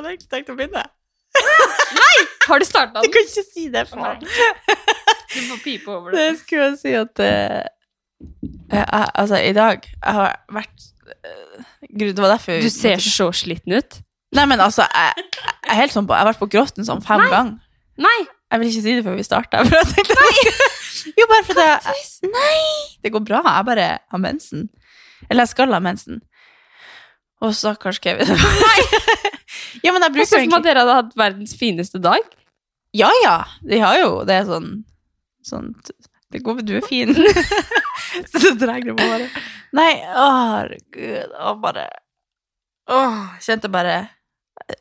hadde egentlig tenkt å begynne. Nei! Har du starta Du kan ikke si det, faen. Du får pipe over det. Det skulle jeg si at uh, jeg, Altså, i dag Jeg har vært uh, Gud, det var derfor Du ser så sliten ut. Nei, men altså, jeg, jeg er helt sånn på Jeg har vært på Grotten sånn fem ganger. Nei! Jeg vil ikke si det før vi starter. For jeg tenkte, jo, bare fordi jeg Nei! Det går bra. Jeg bare har mensen. Eller jeg skal ha mensen. Og stakkars Kevin. Nei! ja, men jeg bruker egentlig at dere hadde hatt verdens fineste dag. Ja, ja. De har jo Det er sånn Sånn Det går Du er fin. Så det drar det bare. Nei, å herregud. Å, bare Åh, kjente bare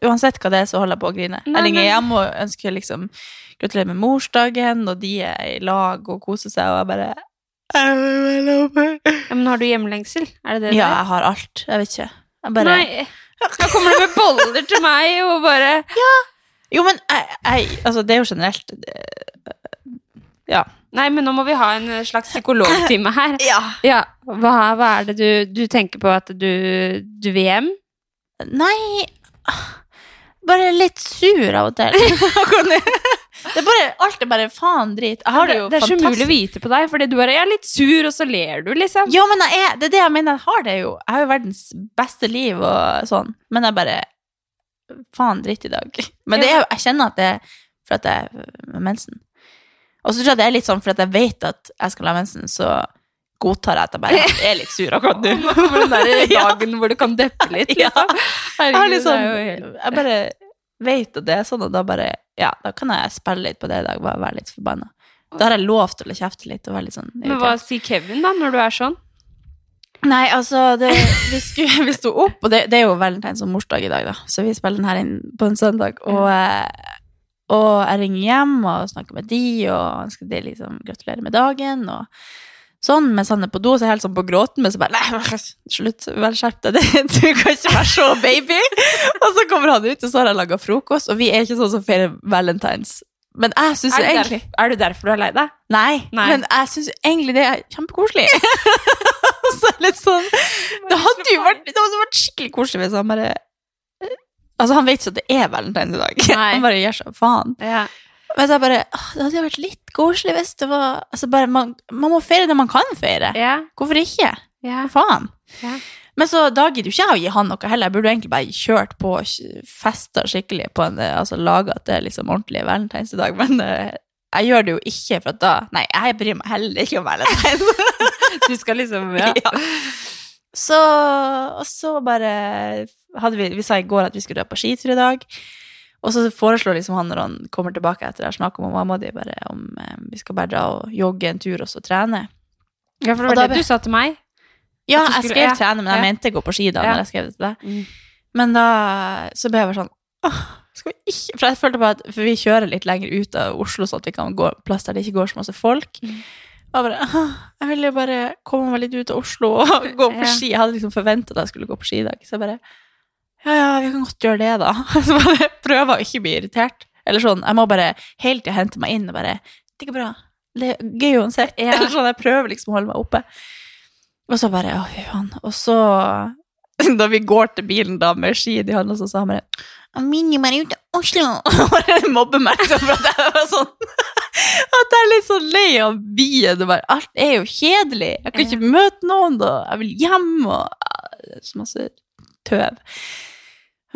Uansett hva det er, så holder jeg på å grine. Nei, Jeg ringer hjemme hjem og ønsker liksom gratulerer med morsdagen, og de er i lag og koser seg, og jeg bare Ja, men har du hjemlengsel? Er det det Ja, jeg har alt. Jeg vet ikke. Bare Nei. Da kommer du med boller til meg og bare Jo, men jeg, jeg Altså, det er jo generelt det- Ja. Nei, men nå må vi ha en slags psykologtime her. ja. Ja, hva, hva er det du, du tenker på at du, du vil hjem? Nei Bare litt sur av og til. det er bare, alt er bare faen drit. Jeg har det jo det er så mulig å vite på deg, fordi du er, er litt sur, og så ler du, liksom. Ja, men jeg er, det er det jeg mener. Jeg har det jo. Jeg har jo verdens beste liv og sånn. Men jeg bare Faen, dritt i dag. Men det er, jeg kjenner at det er for at jeg er mensen. Og så tror jeg det er litt sånn for at jeg vet at jeg skal ha mensen, så godtar jeg at jeg bare er litt sur akkurat nå. For den der dagen hvor du kan deppe litt, liksom. Har Herregud, jeg, liksom, jeg bare vet at det er sånn, og da bare Ja, da kan jeg spille litt på det i dag, bare være litt forbanna. Da har jeg lov til å kjefte litt og være litt sånn Men hva sier Kevin, da, når du er sånn? Nei, altså, det, vi, skulle, vi sto opp, og det, det er jo valentines og morsdag i dag, da, så vi spiller den her inn på en søndag, og, eh, og jeg ringer hjem og snakker med de, og ønsker de liksom gratulere med dagen, og sånn, mens han er på do, så er jeg helt sånn på gråten, men så bare, nei, slutt, vær skjerp deg, du kan ikke være så baby. Og så kommer han ut, og så har jeg laget frokost, og vi er ikke sånn som feirer valentines. Men jeg synes jo det egentlig... derfor, er det derfor du er lei deg? Nei, Nei. men jeg syns egentlig det er kjempekoselig. så litt sånn Det hadde jo vært, det hadde vært skikkelig koselig hvis han bare Altså, han vet ikke at det er valentines i dag. Nei. Han bare gjør seg faen. Ja. Men så jeg bare åh, Det hadde jo vært litt koselig hvis det var Altså, bare Man, man må feire det man kan feire. Yeah. Hvorfor ikke? Yeah. Hva faen? Yeah. Men så da gidder jo ikke jeg å gi han noe heller. Jeg burde egentlig bare kjørt på og festa skikkelig på en Altså laga er liksom ordentlig valentinsdag, men uh, jeg gjør det jo ikke for at da Nei, jeg bryr meg heller ikke om valentines. Du skal liksom ja. Ja. Så, og så bare hadde vi, vi sa i går at vi skulle dra på skitur i dag. Og så foreslår liksom han når han kommer tilbake etter har snakket med mamma di, bare om eh, vi skal bare dra og jogge en tur og så trene. ja, for det var det du sa til meg. Ja, jeg skrev ja, trene, men jeg ja. mente gå på ski da. Når jeg skrev det til deg. Men da så ble jeg bare sånn Åh, skal vi ikke For jeg følte bare at For vi kjører litt lenger ut av Oslo, sånn at vi kan gå plass der det ikke går så masse folk. Mm. Og bare «Åh, Jeg ville jo bare komme meg litt ut av Oslo og gå på ski. Jeg hadde liksom forventa at jeg skulle gå på ski i dag, så jeg bare Ja, ja, vi kan godt gjøre det, da. Så bare prøver å ikke bli irritert. Eller sånn, jeg må bare hele jeg hente meg inn og bare Det går bra. Det er gøy uansett. Ja. Eller sånn, jeg prøver liksom å holde meg oppe. Og så bare, å fy faen. Og så, da vi går til bilen da med ski i hånda, så sa han bare Minni meg ut av Oslo! Og bare mobber meg for at jeg var sånn At jeg er litt sånn lei av byen. bare, Alt er jo kjedelig. Jeg kan ikke møte noen, da. jeg vil hjem, og så masse tøv.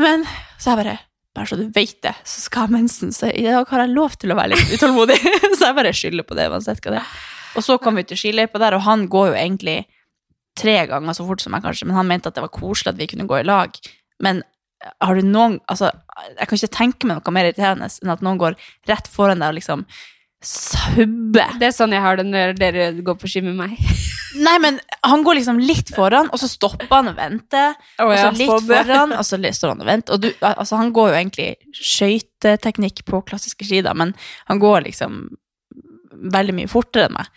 Men så jeg bare bare så du vet det, så skal jeg ha mensen, så i dag har jeg lov til å være litt utålmodig. så jeg bare skylder på det uansett hva det er. Og så kom vi til skiløypa der, og han går jo egentlig tre ganger så fort som meg, kanskje, men han mente at det var koselig at vi kunne gå i lag. Men har du noen Altså, jeg kan ikke tenke meg noe mer irriterende enn at noen går rett foran deg og liksom subber. Det er sånn jeg har det når dere går på ski med meg. Nei, men han går liksom litt foran, og så stopper han og venter. Å, Og så litt sånn, foran, og så står han og venter. Og du, altså, han går jo egentlig skøyteteknikk på klassiske ski, da, men han går liksom veldig mye fortere enn meg.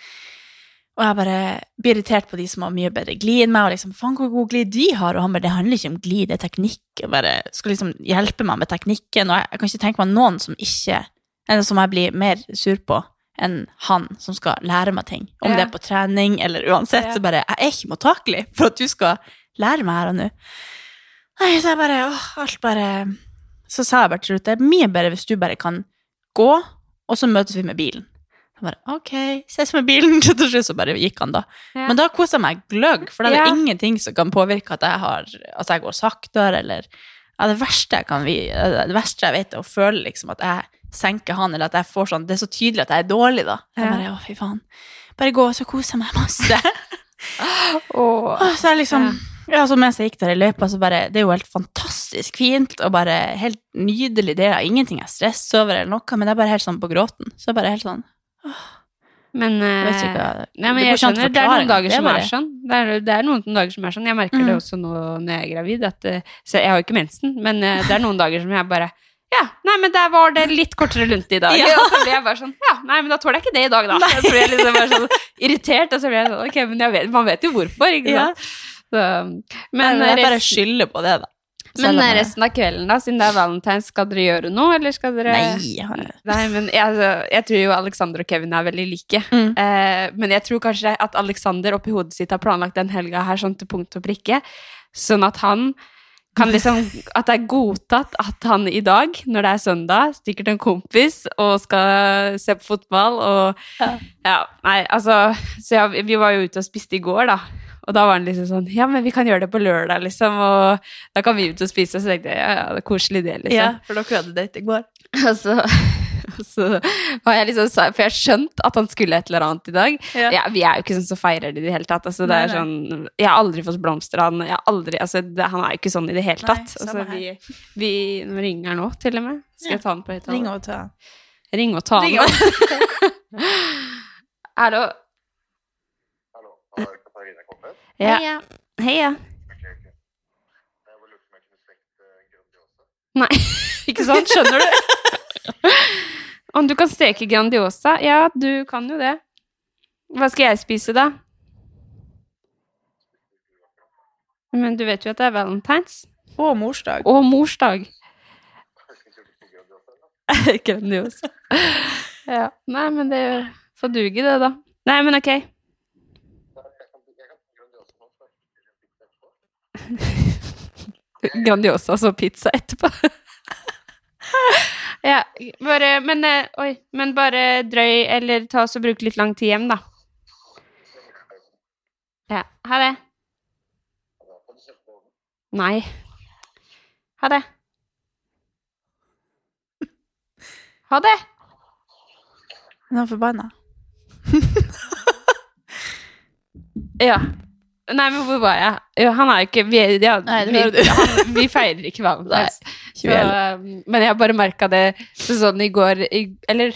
Og jeg bare blir irritert på de som har mye bedre glid enn meg, og liksom, faen hvor god glid de har, og han bare, det handler ikke om glid, det er teknikk, og bare skal liksom hjelpe meg med teknikken, og jeg, jeg kan ikke tenke meg noen som ikke, eller som jeg blir mer sur på enn han som skal lære meg ting, om Ja. det er på trening, eller uansett, så bare, jeg er ikke mottakelig for at du skal lære meg her og nå. Nei, så jeg bare, åh, alt bare, så sa jeg bare til slutt det er mye bedre hvis du bare kan gå, og så møtes vi med bilen. Så bare, ok, ses med bilen. Til slutt så bare gikk han, da. Ja. Men da koser jeg meg gløgg, for det er Ja. ingenting som kan påvirke at jeg, har, at jeg går saktere, eller ja, det, verste jeg kan, det verste jeg vet, er å føle liksom at jeg senker han, eller at jeg får sånn Det er så tydelig at jeg er dårlig, da. Jeg bare, å, fy faen. Bare gå, så koser jeg meg masse. oh, Åh, Så jeg liksom ja, så mens jeg gikk der i løypa, så bare Det er jo helt fantastisk fint og bare helt nydelig. Det er ingenting jeg stresser over eller noe, men det er bare helt sånn på gråten. Så bare helt sånn Men, Jeg vet eh, ikke hva Nei, men det jeg skjønner, det er noen dager som Det er sånn. Det er, det er noen dager som er sånn. Jeg merker det Mm. også nå når jeg er gravid. At, eh, så jeg har jo ikke mensen, men eh, det er noen dager som jeg bare ja, nei, men der var det litt kortere lunte i dag. Ja. Og så ble jeg bare sånn, ja, nei, men da tåler jeg ikke det i dag, da. Så ble jeg liksom bare sånn irritert, og så ble jeg sånn, ok, men vet, man vet jo hvorfor, ikke Ja. sant? Så, Men men jeg bare skylde skylder på det, da. men jeg- resten av kvelden, da, siden det er valentines, skal dere gjøre noe, eller skal dere Nei. Nei, men jeg, altså, jeg tror jo Alexander og Kevin er veldig like. Mm. Eh, men jeg tror kanskje at Alexander oppi hodet sitt har planlagt den helga her sånn til punkt og prikke, sånn at han kan liksom At det er godtatt at han i dag, når det er søndag, stikker til en kompis og skal se på fotball og Ja. Ja, nei, altså Så ja, vi var jo ute og spiste i går, da. Og da var han liksom sånn Ja, men vi kan gjøre det på lørdag, liksom, og da kan vi ut og spise. Så tenkte jeg ja, ja, det er koselig, det, liksom. Ja, for dere hadde date i går. Og så, og så var jeg liksom For jeg skjønte at han skulle et eller annet i dag. Ja. Ja, vi er jo ikke sånn som feirer det i det hele tatt. Altså, det Nei, er nei. sånn, jeg har aldri fått blomster av han. Jeg har aldri, altså, det, han er jo ikke sånn i det hele tatt. Nei, altså, vi, vi ringer nå, til og med. Skal Ja. jeg ta han på høyttaler? Ring og ta. Ring og ta Ring han. Hallo? Hallo, har Katarina kommet? Ja. Heia. Heia. Jeg jeg eh. Nei, ikke sant? Skjønner du? Om du kan steke Grandiosa? Ja, du kan jo det. Hva skal jeg spise, da? Men du vet jo at det er valentines. Og morsdag. Og morsdag. Grandiosa? Ja. Nei, men det får duge, det, da. Nei, men ok. Grandiosa så pizza etterpå. Ja, bare, men, eh, oi, men bare drøy eller ta oss og bruke litt lang tid hjem, da. Ja. Ha det. Nei. Ha det. Ha det. Hun er forbanna. ja. Nei, men hvor var jeg? Jo, han er ikke Vi, ja, Nei, vi, han, vi feirer ikke hverandre. 2011. Um, men jeg bare merka det sånn i går i, Eller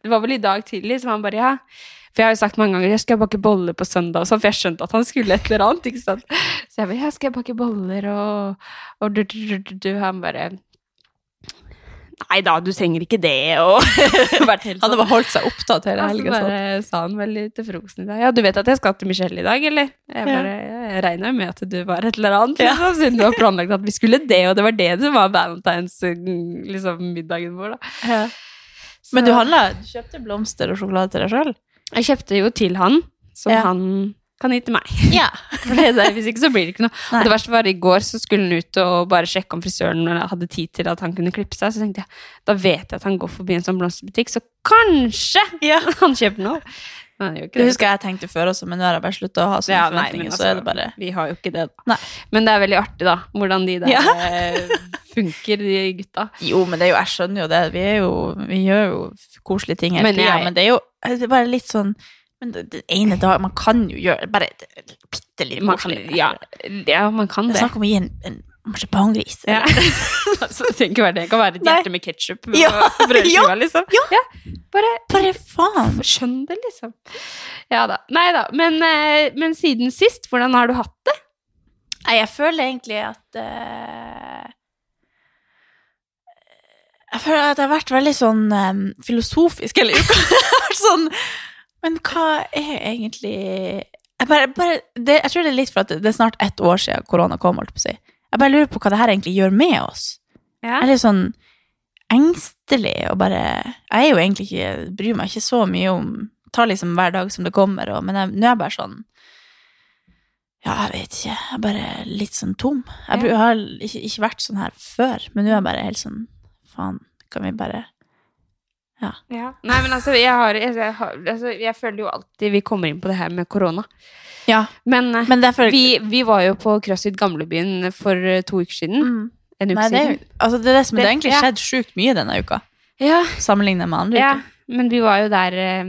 det var vel i dag tidlig, så han bare ja. For jeg har jo sagt mange ganger jeg skal bake boller på søndag, sånn, for jeg skjønte at han skulle et eller annet. ikke sant? Så jeg bare ja, skal jeg bake boller og, og du, du, du, du. Han bare Nei da, du trenger ikke det, og vært helt Han hadde sånn. bare holdt seg opptatt hele helga. Altså, bare sa han vel til frokosten i dag Ja, du vet at jeg skal til Michelle i dag, eller? Jeg bare, ja, jeg regna jo med at du var et eller annet, Ja. liksom, siden du har planlagt at vi skulle det, og det var det som var valentines liksom, middagen vår, da. Ja. Så- Men du handla Du kjøpte blomster og sjokolade til deg sjøl? Jeg kjøpte jo til han, som Ja. han kan gi til meg. Ja. For det der, hvis ikke så blir det ikke noe. Nei. Og det verste var i går, så skulle han ut og bare sjekke om frisøren hadde tid til at han kunne klippe seg. Så tenkte jeg, da vet jeg at han går forbi en sånn blomsterbutikk, så kanskje ja. han kjøper noe. Det det. husker jeg tenkte før også, men nå har jeg bare slutta å ha sånne Ja, nei, forventninger. men så er altså, det bare Vi har jo ikke det, da. Nei. Men det er veldig artig, da, hvordan de der Ja. eh, funker, de gutta. Jo, men det er jo, jeg skjønner jo det. Vi, er jo, vi gjør jo koselige ting hele Men jeg- men det er jo det er bare litt sånn men det, det ene dag Man kan jo gjøre bare bitte litt koselig. ja, ja, man kan Det snakk om å gi en, en marsipangris. Ja. altså, det trenger ikke være det. Det kan være et hjerte med ketsjup på Ja, brødskiva, liksom. ja. Bare Bare faen. skjønn det, liksom. Ja da. Nei da. Men, eh, men siden sist, hvordan har du hatt det? Nei, jeg føler egentlig at uh... Jeg føler at jeg har vært veldig sånn um, filosofisk hele uka. Sånn Men hva er egentlig jeg, bare, bare, det, jeg tror det er litt for at det, er snart ett år siden korona kom. holdt på å si. Jeg bare lurer på hva det her egentlig gjør med oss. Ja. Jeg er litt sånn engstelig og bare Jeg er jo egentlig ikke Bryr meg ikke så mye om Tar liksom hver dag som det kommer, og, men jeg, nå er jeg bare sånn Ja, jeg vet ikke. Jeg er bare litt sånn tom. Jeg har ikke, ikke vært sånn her før, men nå er jeg bare helt sånn Faen, kan vi bare Ja. Nei, men altså, jeg, har, jeg, jeg, har, altså, jeg føler jo alltid vi kommer inn på det her med korona. Ja, Men, eh, men derfor vi, vi var jo på CrossFit Gamlebyen for eh, to uker siden. mm. En uke Nei, det siden. altså, det er det som det, Det- egentlig ja. skjedd sjukt mye denne uka, Ja, sammenlignet med andre ja, uker. men vi var jo der eh,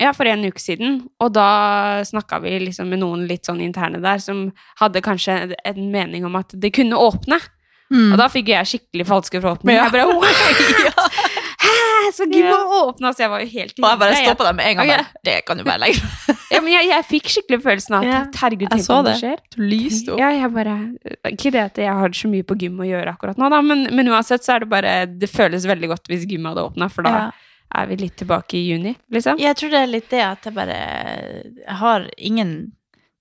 ja, for en uke siden, og da snakka vi liksom med noen litt sånn interne der som hadde kanskje en- en mening om at det kunne åpne. Mm. Og da fikk jeg skikkelig falske forhåpninger. Ja. Jeg bare wow! Hæ, så gym Ja. åpna! Så jeg var jo helt Og jeg bare stoppa deg med en gang. Okay. Bare, det kan du bare legge Ja, men jeg, jeg fikk skikkelig følelsen av at herregud, tenk om det skjer. Du lyste opp. Ja, jeg bare Ikke det at jeg har så mye på gym å gjøre akkurat nå, da, men, men uansett så er det bare Det føles veldig godt hvis gymmet hadde åpna, for da Ja. er vi litt tilbake i juni, liksom. Jeg tror det er litt det at jeg bare Jeg har ingen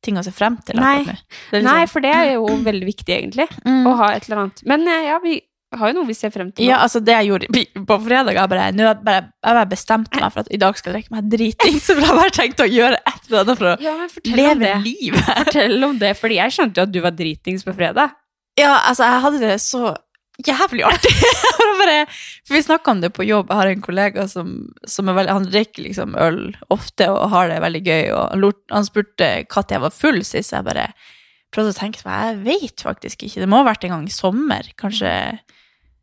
ting å se frem til Nei. er Nei, liksom- for det er jo veldig viktig, egentlig, Mm. å ha et eller annet. Men eh, ja, vi har jo noe vi ser frem til nå. Ja, altså det jeg gjorde på- fredag, jeg bare, nå har jeg bare, jeg bare bestemte meg for at i dag skal jeg drikke meg driting, så jeg bare tenkte å gjøre et eller annet for å Ja, leve livet. Fortell om det, fordi jeg skjønte jo at du var dritings på fredag. Ja, altså jeg hadde det så jævlig artig. Bare, for vi snakket om det på jobb, jeg har en kollega som, som er veldig, han drikker liksom øl ofte og har det veldig gøy, og han spurte når jeg var full sist, jeg bare prøvde å tenke meg, jeg vet faktisk ikke, det må ha vært en gang i sommer, kanskje,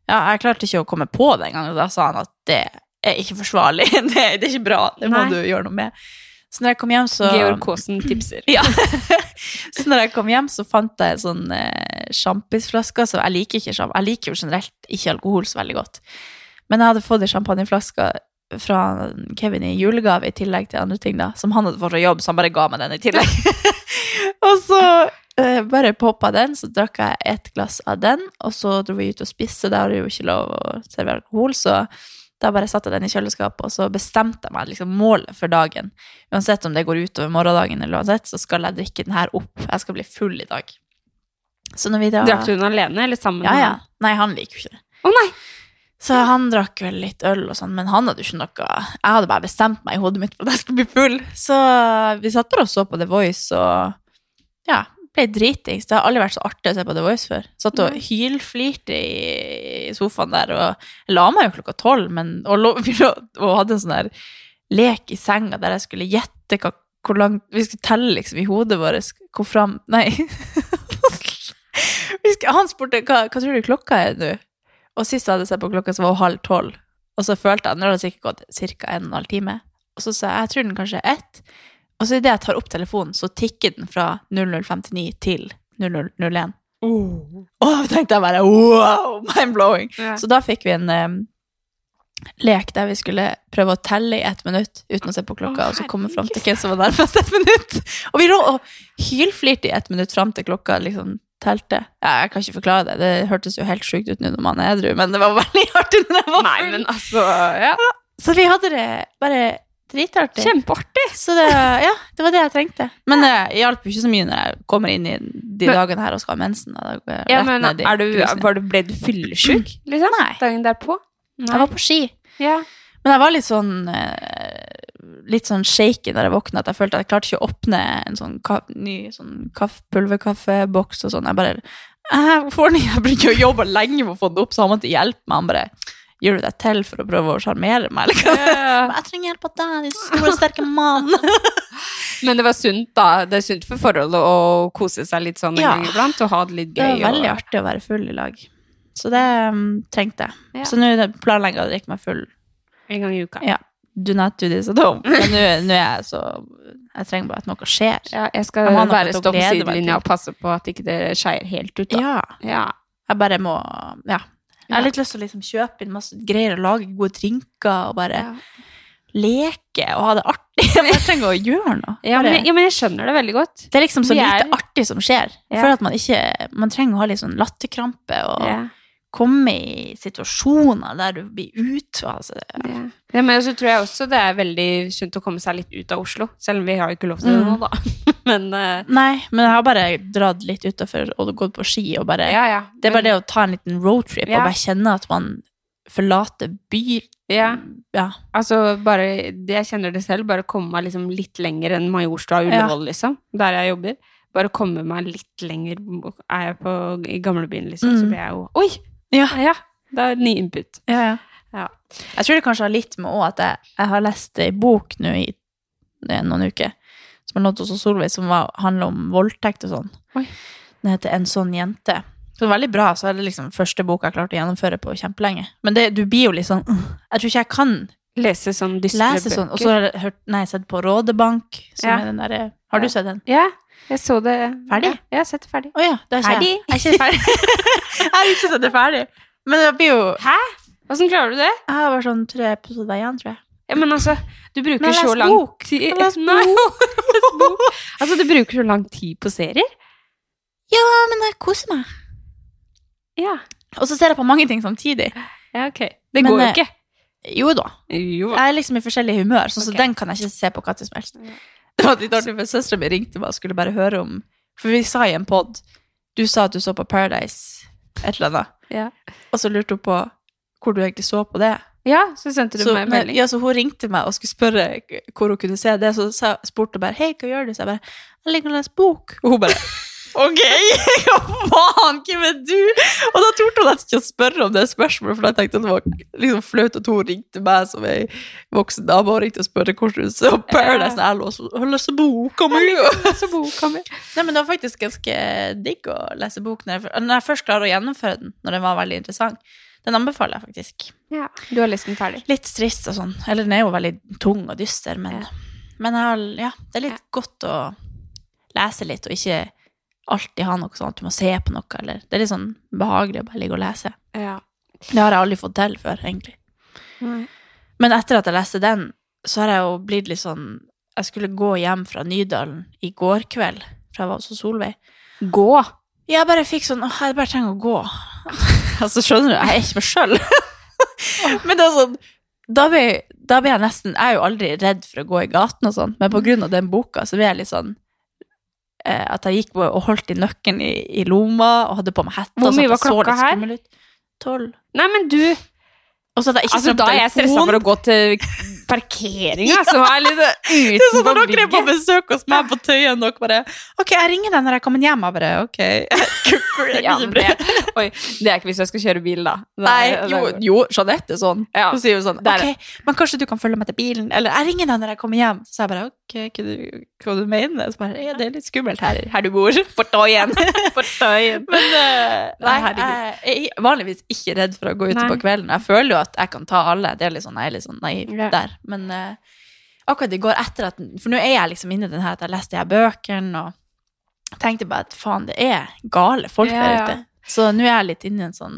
ja, jeg klarte ikke å komme på det en gang, og da sa han at det er ikke forsvarlig, det, det er ikke bra, det må Nei. du gjøre noe med. Så når jeg kom hjem, så... Georg Kaasen tipser. Ja. så når jeg kom hjem, så fant jeg en sånn eh, sjampisflaske. Så jeg liker ikke sjamp. Jeg liker jo generelt ikke alkohol så veldig godt. Men jeg hadde fått en champagneflaske fra Kevin i julegave i tillegg til andre ting, da, som han hadde fått fra jobb, så han bare ga meg den i tillegg. og så bare poppa den, så drakk jeg et glass av den, og så dro vi ut og spiste, Da har jo ikke lov å servere alkohol, så da bare satte jeg den i kjøleskapet, og så bestemte jeg meg liksom målet for dagen. Uansett om det går utover morgendagen, eller uansett, så skal jeg drikke den her opp. Jeg skal bli full i dag. Så når vi da Drakk du den alene, eller sammen Ja, med ja. han? Nei, han liker jo ikke det. Å nei! Så han drakk vel litt øl og sånn, men han hadde jo ikke noe Jeg hadde bare bestemt meg i hodet mitt for at jeg skulle bli full. Så vi satt bare og så på The Voice og ja, ble dritings. Det har aldri vært så artig å se på The Voice før. Satt og hylflirte i sofaen der, og jeg la meg jo klokka tolv, men og, og hadde en sånn der lek i senga der jeg skulle gjette hva, hvor langt Vi skulle telle liksom i hodet vårt hvor fram Nei. Han spurte hva, hva tror du klokka er nå? Og sist jeg hadde sett på klokka, så var hun halv tolv. Og så følte jeg, nå har det sikkert gått ca. en og en halv time. Og så sa jeg jeg tror den kanskje er ett. Og så idet jeg tar opp telefonen, så tikker den fra 0059 til 0001. Og da tenkte jeg bare wow, mind-blowing. Yeah. Så da fikk vi en um, lek der vi skulle prøve å telle i ett minutt uten å se på klokka, oh, og så komme fram til hvem som var nærmest ett minutt. Og vi lå og hylflirte i ett minutt fram til klokka liksom telte. Ja, jeg kan ikke forklare det, det hørtes jo helt sjukt ut nå når man er edru, men det var veldig artig når jeg var Nei, men altså ja. Så vi hadde det bare dritartig. Kjempeartig! Så det, ja, det var det jeg trengte. Men det hjalp jo ikke så mye når jeg kommer inn i de Men- dagene her og skal ha mensen. Ja, men er du, var du, ble du fyllesyk, liksom? Nei. Dagen derpå? Jeg var på ski. Ja. Men jeg var litt sånn eh, Litt sånn shaky da jeg våkna, at jeg følte at jeg klarte ikke å åpne en sånn ka ny sånn kaff, pulverkaffeboks og sånn. Jeg bare jeg får den, jeg bruker å jobbe lenge med å få den opp, så han måtte hjelpe meg. Han bare Gjør du deg til for å prøve å sjarmere meg? Eller Yeah. Jeg trenger hjelp av deg, din store, sterke mann. Men det var sunt, da. Det er sunt for forholdet å kose seg litt sånn en Ja. gang iblant, og ha det litt gøy. Det var veldig og... artig å være full i lag. Så det um, trengte jeg. Ja. Så nå er planlegger jeg å drikke meg full. En gang i uka. Ja. Do not do this at home. Men nå er jeg så Jeg trenger bare at noe skjer. Ja, jeg skal Jeg til stå på sidelinja og passe på at ikke det skeier helt ut. Da. Ja. Ja. Jeg bare må Ja. Jeg har litt lyst til å liksom kjøpe inn masse greier og lage gode drinker og bare leke og ha det artig. Jeg trenger å gjøre noe. Ja, men, ja, men jeg skjønner det veldig godt. det er liksom så lite artig som skjer. Ja. For at man ikke Man trenger å ha litt sånn latterkrampe og Ja. Komme i situasjoner der du blir ut altså, Ja. Ja, men så tror jeg også det er veldig sunt å komme seg litt ut av Oslo. Selv om vi har jo ikke lov til det Mm. nå, da. Men uh... Nei, men jeg har bare dratt litt utafor og gått på ski og bare ja, ja. Det er bare det å ta en liten roadtrip og bare kjenne at man forlater by... Ja. ja. Altså, bare Jeg kjenner det selv. Bare komme meg liksom litt lenger enn Majorstua og Ja. Liksom. Der jeg jobber. bare komme meg litt lenger Er jeg på, i gamlebyen, liksom, så Mm. blir jeg jo Oi! Ja. Ja, det er ny input. Ja, ja. Ja. Jeg tror det kanskje har litt med at jeg, jeg har lest ei bok nå i eh, noen uker, som har nådd hos Solveig, som var, handler om voldtekt og sånn. Den heter En sånn jente. Så det er veldig bra, så er det liksom første boka jeg har klart å gjennomføre på kjempelenge. Men det, du blir jo litt sånn Jeg tror ikke jeg kan Lese sånn dystre bøker. sånn. Og så har jeg hørt, nei, sett på Rådebank, som Ja. er den derre Har du sett den? Ja, jeg så det. Ferdig? Ja, jeg har sett det ferdig. Å ja, det er Ferdig? jeg. Er ferdig. jeg har ikke sett det ferdig. Men det blir jo Hæ? Åssen klarer du det? Jeg har bare sånn tre episoder igjen, tror jeg. Ja, men altså, du bruker så lang bok. tid les les bok. Altså, du bruker så lang tid på serier? Ja, men jeg koser meg. Ja. Og så ser jeg på mange ting samtidig. Ja, ok. Det Men, går jo eh, ikke. Jo da. Jo. Jeg er liksom i forskjellig humør, sånn så den kan jeg ikke se på hva som helst. Ja. Det var litt artig, for søstera mi ringte meg og skulle bare høre om For vi sa i en pod Du sa at du så på Paradise et eller annet, Ja. og så lurte hun på hvor du egentlig så på det. ja, så sendte du Så, meg en men, melding. ja, så hun ringte meg og skulle spørre hvor hun kunne se det, så spurte hun bare 'Hei, hva gjør du?' Så jeg bare 'Jeg ligger og leser bok'. Og hun bare 'Ok, hva faen, hvem er du?' Og da torde hun nesten ikke å spørre om det spørsmålet, for da tenkte hun det var liksom flaut at hun ringte meg som ei voksen dame og ringte og spurte hvordan hun så Paradise. Ja. Lå og leser boka mi. Så boka mi. Nei, men det var faktisk ganske digg å lese bok når jeg, når jeg først klarer å gjennomføre den, når den var veldig interessant. Den anbefaler jeg faktisk. Ja, du har lest den ferdig. Litt trist og sånn. Eller den er jo veldig tung og dyster, men, Ja. men jeg har, ja, det er litt godt å lese litt, og ikke alltid ha noe sånn at du må se på noe, eller Det er litt sånn behagelig å bare ligge og lese. Ja. Det har jeg aldri fått til før, egentlig. Men etter at jeg leste den, så har jeg jo blitt litt sånn Jeg skulle gå hjem fra Nydalen i går kveld, for jeg var hos Solveig. Gå. Jeg bare fikk sånn Åh, jeg bare trenger å gå. altså, skjønner du, jeg er ikke meg sjøl. men det er sånn da blir, da blir jeg nesten Jeg er jo aldri redd for å gå i gaten og sånn, men på grunn av den boka så blir jeg litt sånn At jeg gikk og holdt i nøkkelen i, i lomma og hadde på meg hette. Hvor mye var klokka her? Tolv. Nei, men du Altså, Altså, da er jeg stressa for å gå til parkeringa, som er litt Det er sånn at når dere er på besøk hos meg på Tøyen, dere bare OK, jeg ringer deg når jeg kommer hjem. Jeg bare OK. Ja, det, oi, det er ikke hvis jeg skal kjøre bil, da. Nei, jo, jo, Jeanette er sånn. Ja. Hun sier jo sånn OK, men kanskje du kan følge meg til bilen? Eller jeg ringer deg når jeg kommer hjem. Så jeg bare OK, hva du, hva du mener Så bare, ja, det er litt skummelt her, her du bor. På Tøyen. På Tøyen. Men uh, nei, jeg er vanligvis ikke redd for å gå ute Nei. på kvelden. Jeg føler jo at jeg kan ta alle. Det er litt sånn, jeg er litt sånn naiv Ja. der. Men uh, akkurat i går etter at For nå er jeg liksom inne i den her at jeg leste de her bøkene og tenkte bare at faen, det er gale folk Ja, der ute. Så nå er jeg litt inne i en sånn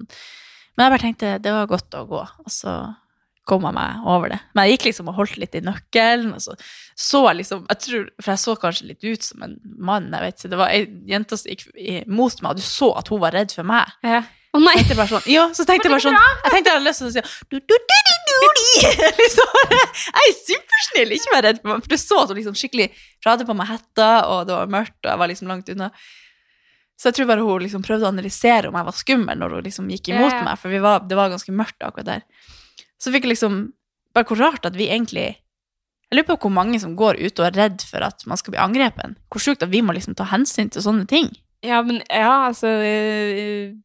Men jeg bare tenkte det var godt å gå, og så kom jeg meg over det. Men jeg gikk liksom og holdt litt i nøkkelen, og så så jeg liksom jeg tror, For jeg så kanskje litt ut som en mann, jeg vet ikke. Det var ei jente som gikk mot meg, og du så at hun var redd for meg. Ja. Å nei! Tenkte bare sånn, ja, så tenkte jeg bare sånn Jeg tenkte jeg hadde lyst til å si du, du, du, du, du, du. liksom, Jeg er supersnill, ikke vær redd for meg. For du så at hun liksom skikkelig For jeg hadde på meg hetta, og det var mørkt, og jeg var liksom langt unna. Så jeg tror bare hun liksom prøvde å analysere om jeg var skummel når hun liksom gikk imot ja. meg, for vi var, det var ganske mørkt akkurat der. Så fikk jeg liksom Bare hvor rart at vi egentlig Jeg lurer på hvor mange som går ute og er redd for at man skal bli angrepet. Hvor sjukt at vi må liksom ta hensyn til sånne ting. Ja, men ja, altså øh,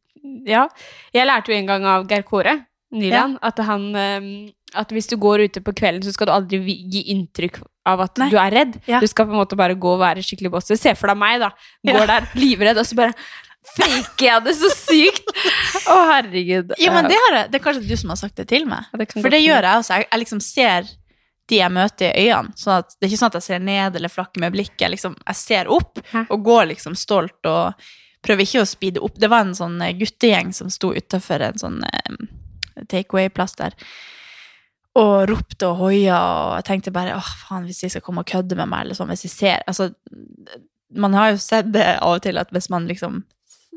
Ja. Jeg lærte jo en gang av Geir Kåre Nyland at han øh, At hvis du går ute på kvelden, så skal du aldri gi inntrykk av at Nei. du er redd. Ja. Du skal på en måte bare gå og være skikkelig boss. Se for deg meg, da. Går Ja. der livredd, og så bare faker jeg det så sykt. Å, herregud. Ja, men det, har jeg, det er kanskje du som har sagt det til meg. Det For det gjør jeg også. Jeg, jeg liksom ser de jeg møter i øynene. Sånn at det er ikke sånn at jeg ser ned eller flakker med blikket. Jeg, liksom, jeg ser opp Hæ? og går liksom stolt og prøver ikke å speede opp. Det var en sånn eh, guttegjeng som sto utafor en sånn eh, takeaway-plass der. Og ropte og hoia, og jeg tenkte bare åh, faen, hvis de skal komme og kødde med meg, eller sånn, hvis de ser Altså, man har jo sett det av og til at hvis man liksom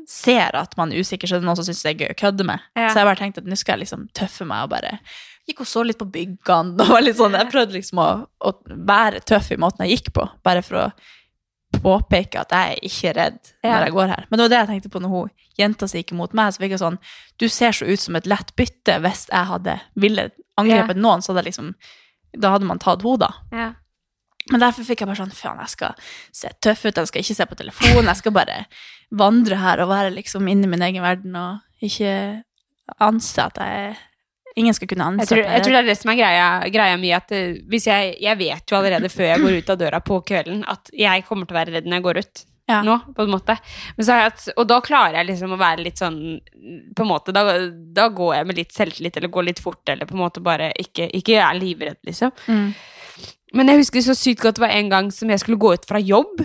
ser at man er usikker, så det er noen som syns det er gøy å kødde med. Ja. Så jeg bare tenkte at nå skal jeg liksom tøffe meg og bare Gikk og så litt på byggene. Og var litt sånn, jeg prøvde liksom å, å være tøff i måten jeg gikk på, bare for å påpeke at jeg er ikke redd Ja. når jeg går her. Men det var det jeg tenkte på når hun jenta si gikk imot meg. Så fikk jeg sånn Du ser så ut som et lett bytte hvis jeg hadde ville angrepet noen, så hadde jeg liksom Da hadde man tatt henne, da. Ja. Men derfor fikk jeg bare sånn, faen, jeg skal se tøff ut, jeg skal ikke se på telefonen, jeg skal bare vandre her og være liksom inni min egen verden og ikke anse at jeg Ingen skal kunne anse Jeg tror, jeg tror det er det som er greia, greia mye, at eh, hvis jeg, jeg vet jo allerede før jeg går ut av døra på kvelden, at jeg kommer til å være redd når jeg går ut. Ja. Nå, på en måte. Hatt- og da klarer jeg liksom å være litt sånn På en måte, da, da går jeg med litt selvtillit, eller går litt fort, eller på en måte bare ikke, ikke er livredd, liksom. Mm. Men jeg husker så sykt godt det var en gang som jeg skulle gå ut fra jobb,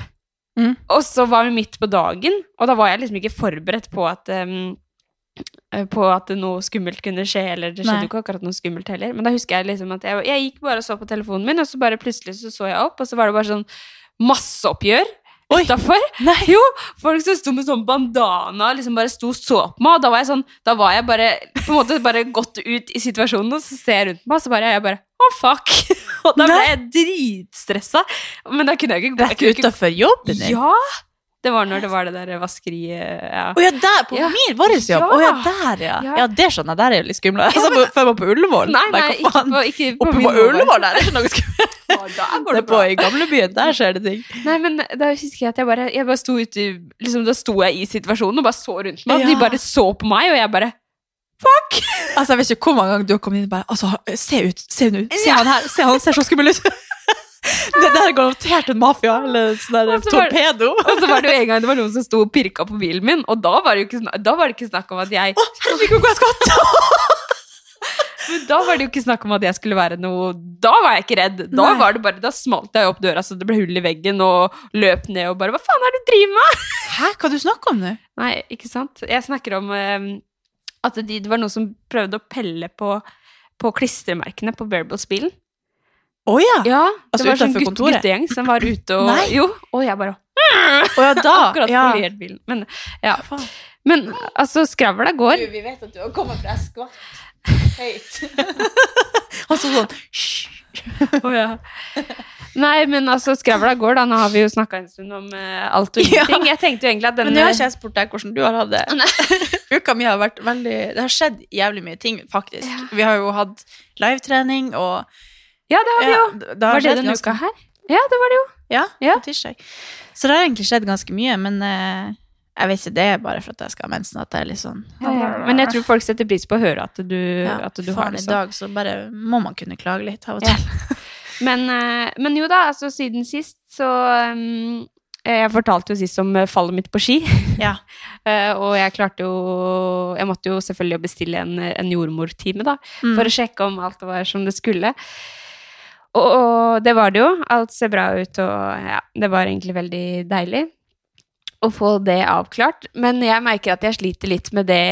Mm. og så var vi midt på dagen, og da var jeg liksom ikke forberedt på at um, på at noe skummelt kunne skje, eller det skjedde jo ikke akkurat noe skummelt heller. Men da husker jeg liksom at jeg, jeg gikk bare og så på telefonen min, og så bare plutselig så, så jeg opp, og så var det bare sånn masseoppgjør utafor. Jo, folk som sto med sånn bandana, liksom bare sto og så på meg, og da var jeg sånn, da var jeg bare på en måte bare gått ut i situasjonen, og så ser jeg rundt meg, og så bare, jeg bare, å fuck, og da ble jeg dritstressa, men da kunne jeg ikke, Rett utafor jobben din? Ja! Det var når det var det der vaskeriet, ja. Å ja, der, på Ja. min, vår jobb. Ja. Oh, ja, der, ja. Ja. Ja, det skjønner jeg. Der er jo litt skummelt. Altså, men... før jeg var på Ullevål. Nei, Nei, ikke på, ikke på Oppe på. Ullevål der er ikke noe skummelt. Ja, Det er på i gamlebyen, der skjer det ting. Nei, men da husker jeg at jeg bare, jeg bare sto ute, liksom da sto jeg i situasjonen og bare så rundt meg, og de bare så på meg, og jeg bare, Altså, jeg vet ikke hvor mange ganger du har kommet inn og bare altså, Se ut, se nå, se Ja. han her, se han ser så skummel ut. Det der er garantert en mafia eller sånn der torpedo. Og så var det jo en gang det var noen som sto og pirka på bilen min, og da var det ikke, da var det ikke snakk om at jeg Å, herregud, hvor jeg skal! Men da var det jo ikke snakk om at jeg skulle være noe Da var jeg ikke redd. Da Nei. var det bare, da smalt jeg opp døra så det ble hull i veggen, og løp ned og bare Hva faen er det du driver med? Hæ, hva du snakker om nå? Nei, ikke sant. Jeg snakker om eh, at de, det var noen som prøvde å pelle på, på klistremerkene på Bearbles-bilen. Å ja. Ja, Altså det var sånn gutt, kontoret? guttegjeng som var ute og Nei. Jo, og jeg bare oh, ja, da. Akkurat ja. polert bilen. Men, ja. Men altså, skravla går. Du, vi vet at du har kommet fra skvatt høyt. Han så sånn «Hysj». Å, ja. Nei, men altså, skravla går, da. Nå har vi jo snakka en stund om uh, alt og Ja. ingenting. Jeg tenkte jo egentlig at Men den nå har ikke jeg spurt deg hvordan du har hatt det. Uka mi har vært veldig Det har skjedd jævlig mye ting, faktisk. Ja. Vi har jo hatt livetrening, og Ja, det har vi jo. Ja, det har Var det denne ganske- uka her? Ja, det var det jo. Ja, Ja. på tirsdag. Så det har egentlig skjedd ganske mye, men uh... jeg vet ikke, det er bare for at jeg skal ha mensen at jeg er litt sånn Men jeg tror folk setter pris på å høre at du, ja, at du har det i sånn. dag så bare må man kunne klage litt av og Ja. til. Men, eh, men jo da, altså siden sist så um, Jeg fortalte jo sist om eh, fallet mitt på ski. Ja. uh, og jeg klarte jo Jeg måtte jo selvfølgelig bestille en, en jordmortime, da. Mm. For å sjekke om alt var som det skulle. Og, og det var det jo. Alt ser bra ut, og ja, det var egentlig veldig deilig å få det avklart. Men jeg merker at jeg sliter litt med det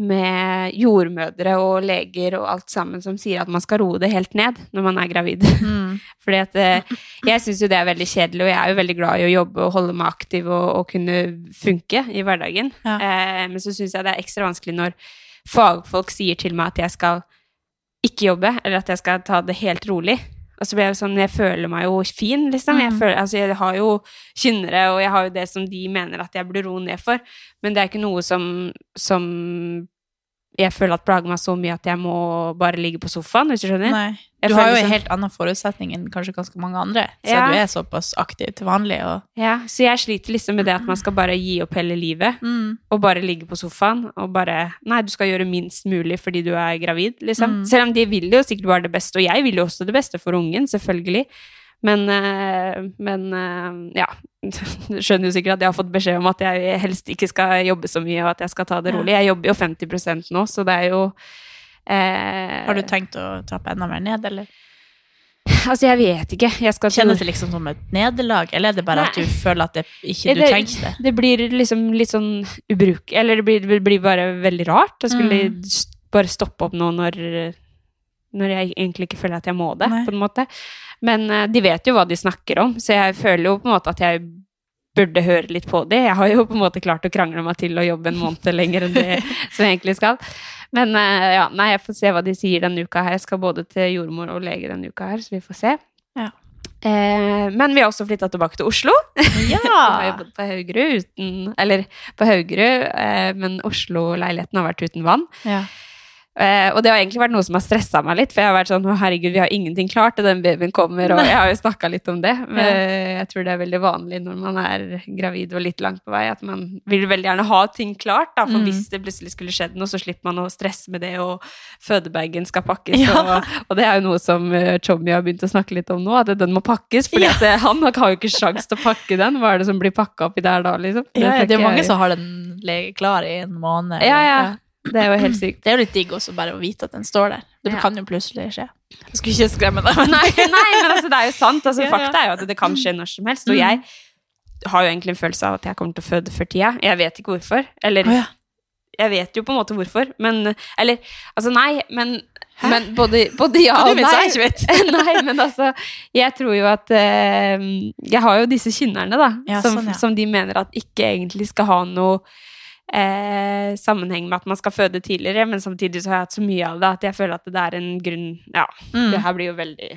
med jordmødre og leger og alt sammen som sier at man skal roe det helt ned når man er gravid. Mm. Fordi at eh, jeg syns jo det er veldig kjedelig, og jeg er jo veldig glad i å jobbe og holde meg aktiv og, og kunne funke i hverdagen. Ja. Eh, men så syns jeg det er ekstra vanskelig når fagfolk sier til meg at jeg skal ikke jobbe, eller at jeg skal ta det helt rolig. Og så blir jeg sånn, jeg føler meg jo fin, liksom. Jeg, Mm. føler, altså, jeg har jo kynnere, og jeg har jo det som de mener at jeg burde roe ned for. Men det er ikke noe som, som jeg føler at plager meg så mye at jeg må bare ligge på sofaen, hvis du skjønner? Nei. Du har jo sånn- en helt annen forutsetning enn kanskje ganske mange andre, så Ja. du er såpass aktiv til vanlig. Og, Ja, så jeg sliter liksom med det at man skal bare gi opp hele livet. mm. Og bare ligge på sofaen og bare Nei, du skal gjøre minst mulig fordi du er gravid, liksom. Mm. Selv om de vil jo sikkert bare det beste, og jeg vil jo også det beste for ungen, selvfølgelig. Men, eh, men eh, ja. Skjønner jo sikkert at jeg har fått beskjed om at jeg helst ikke skal jobbe så mye, og at jeg skal ta det rolig. Jeg jobber jo 50 nå, så det er jo eh, Har du tenkt å trappe enda mer ned, eller? Altså, jeg vet ikke. Jeg skal Kjennes det liksom som et nederlag, eller er det bare at du føler at det ikke du Det- trengte det? Det blir liksom litt sånn ubruk... Eller det blir, det blir bare veldig rart Jeg skulle Mm. bare stoppe opp nå når, når jeg egentlig ikke føler at jeg må det, Nei. på en måte. Men uh, de vet jo hva de snakker om, så jeg føler jo på en måte at jeg burde høre litt på det. Jeg har jo på en måte klart å krangle meg til å jobbe en måned lenger enn det som jeg egentlig skal. Men eh, ja, nei, jeg får se hva de sier denne uka her. Jeg skal både til jordmor og lege denne uka her, så vi får se. Ja. Eh, men vi har også flytta tilbake til Oslo. Jeg har jo Ja! bodd på Haugerud uten Eller på Haugerud, eh, men Oslo-leiligheten har vært uten vann. ja. Eh, og det har egentlig vært noe som har stressa meg litt, for jeg har vært sånn å herregud, vi har ingenting klart, og den babyen kommer, og jeg har jo snakka litt om det. Men eh, jeg tror det er veldig vanlig når man er gravid og litt langt på vei, at man vil veldig gjerne ha ting klart, da, for Mm. hvis det plutselig skulle skjedd noe, så slipper man å stresse med det, og fødebagen skal pakkes, Ja. og, og det er jo noe som eh, Chommy har begynt å snakke litt om nå, at den må pakkes, for Ja. eh, han har jo ikke sjans til å pakke den. Hva er det som blir pakka oppi der da, liksom? Ja, ja, det er jo mange som har den klar i en måned. Ja, eller- ja. Det er jo helt sykt. Det er jo litt digg også bare å vite at den står der. Det Ja. kan jo plutselig skje. Jeg skulle ikke skremme deg, Nei, nei, men altså, det er jo sant. Altså, Ja, ja. Fakta er jo at det kan skje når som helst. Og Mm. jeg har jo egentlig en følelse av at jeg kommer til å føde før tida. Jeg vet ikke hvorfor. Eller oh, jeg vet jo på en måte hvorfor, men Eller altså, nei, men, men både, både ja og nei. nei, men altså Jeg tror jo at uh, Jeg har jo disse kynnerne, da, som, sånn, som de mener at ikke egentlig skal ha noe eh, sammenheng med at man skal føde tidligere, men samtidig så har jeg hatt så mye av det at jeg føler at det er en grunn Ja, Mm. det her blir jo veldig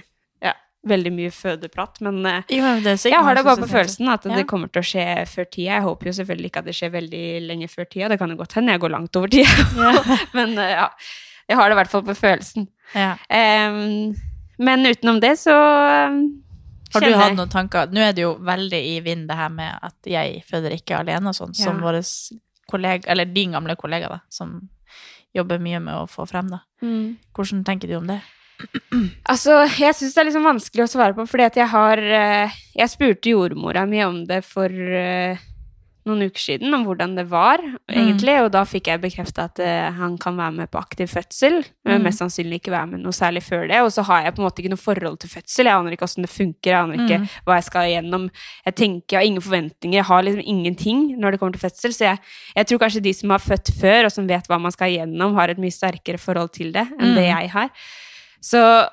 ja, veldig mye fødeprat, men eh, Jo, jeg har det bare på følelsen at Ja. det kommer til å skje før tida. Jeg håper jo selvfølgelig ikke at det skjer veldig lenge før tida. Det kan jo godt hende jeg går langt over tida, Ja. men eh, ja. Jeg har det i hvert fall på følelsen. Ja. Um, men utenom det så um, Har du hatt noen tanker? Nå er det jo veldig i vind det her med at jeg føder ikke alene og sånn, som Ja. Kollega, eller din gamle kollega da, som jobber mye med å få frem da. Mm. Hvordan tenker du om det? Altså, jeg syns det er liksom vanskelig å svare på, fordi at jeg har eh, Jeg spurte jordmora mi om det for eh, noen uker siden, om hvordan det var, egentlig, og da fikk jeg bekrefta at uh, han kan være med på aktiv fødsel. Men Mm. mest sannsynlig ikke være med noe særlig før det. Og så har jeg på en måte ikke noe forhold til fødsel. Jeg aner ikke åssen det funker, jeg aner ikke Mm. hva jeg skal igjennom. Jeg tenker, jeg har ingen forventninger, jeg har liksom ingenting når det kommer til fødsel. Så jeg, jeg tror kanskje de som har født før, og som vet hva man skal igjennom, har et mye sterkere forhold til det enn det Mm. jeg har. Så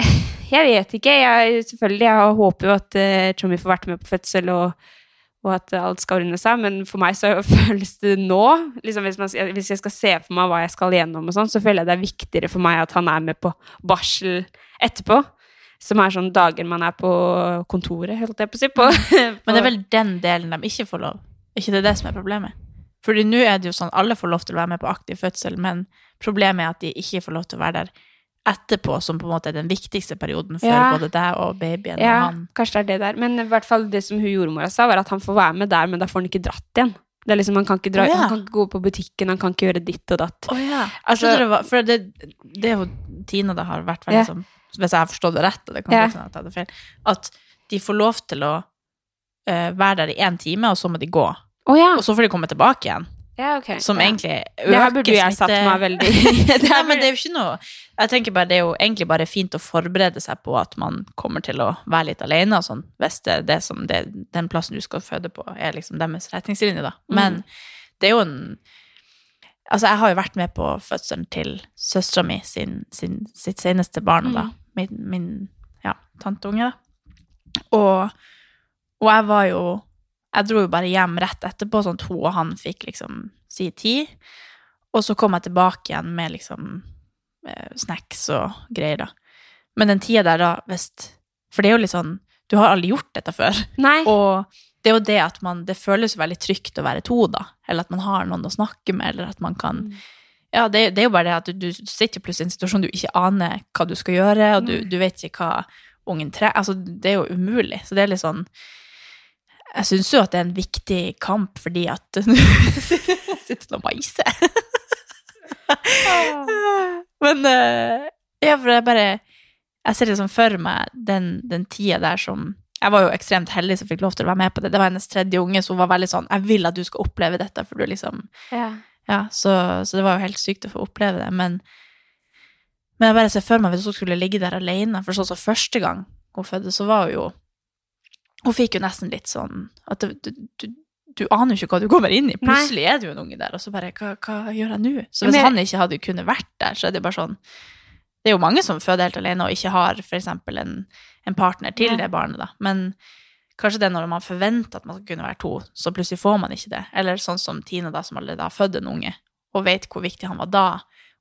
jeg vet ikke. Jeg, selvfølgelig, jeg håper jo at uh, Tommy får vært med på fødsel, og, og at alt skal ordne seg, men for meg så føles det nå liksom hvis, man, hvis jeg skal se for meg hva jeg skal gjennom, og sånn, så føler jeg det er viktigere for meg at han er med på barsel etterpå. Som er sånn dager man er på kontoret, holdt jeg på å si. På, Men det er vel den delen de ikke får lov. ikke det er det som er problemet? Fordi nå er det jo sånn, alle får lov til å være med på aktiv fødsel, men problemet er at de ikke får lov til å være der etterpå, som på en måte er den viktigste perioden for Ja. både deg og babyen Ja, og han. kanskje det er det der. Men i hvert fall det som hun jordmora sa, var at han får være med der, men da får han ikke dratt igjen. Det er liksom, Han kan ikke, dra, oh, ja. han kan ikke gå på butikken, han kan ikke gjøre ditt og datt. Oh, ja. Altså- det var For det, det er jo Tina det har vært veldig Ja. sånn Hvis jeg har forstått det rett, og det kan godt hende jeg feil, at de får lov til å uh, være der i én time, og så må de gå. Oh. Og så får de komme tilbake igjen. Ja, okay. Som ja. egentlig Det her burde jeg satt meg veldig det Nei, men det er jo ikke noe Jeg tenker bare det er jo egentlig bare fint å forberede seg på at man kommer til å være litt alene og sånn, hvis det det som det, den plassen du skal føde på, er liksom deres retningslinje, da. Mm. Men det er jo en Altså, jeg har jo vært med på fødselen til søstera mi sin, sin, sitt seneste barn, da. Mm. Min, min ja, tanteunge, da. Og, og jeg var jo Jeg dro jo bare hjem rett etterpå, sånn at hun og han fikk liksom si tid. Og så kom jeg tilbake igjen med liksom eh, snacks og greier, da. Men den tida der, da, hvis For det er jo litt sånn Du har aldri gjort dette før. Nei. Og det er jo det at man Det føles veldig trygt å være to, da. Eller at man har noen å snakke med, eller at man kan Ja, det, det er jo bare det at du, du sitter plutselig i en situasjon du ikke aner hva du skal gjøre, og du, du vet ikke hva ungen trenger. Altså, det er jo umulig. Så det er litt sånn Jeg syns jo at det er en viktig kamp, fordi at Sitter og maiser. Men eh, ja, for jeg bare Jeg ser liksom for meg den, den tida der som Jeg var jo ekstremt heldig som fikk lov til å være med på det. Det var hennes tredje unge, så hun var veldig sånn Jeg vil at du skal oppleve dette, for du liksom Ja. Ja, så, så det var jo helt sykt å få oppleve det. Men, men jeg bare ser for meg hvis hun skulle ligge der alene, for sånn som første gang hun fødte, så var hun jo Hun fikk jo nesten litt sånn at du, du, du, aner jo ikke hva du kommer inn i. Plutselig er det jo en unge der, og så bare Hva, hva gjør jeg nå? Så hvis Men- han ikke hadde kunnet vært der, så er det bare sånn Det er jo mange som føder helt alene og ikke har eksempel en, en partner til det barnet, da. Men kanskje det er når man forventer at man skal kunne være to, så plutselig får man ikke det. Eller sånn som Tine, da, som allerede har født en unge, og vet hvor viktig han var da.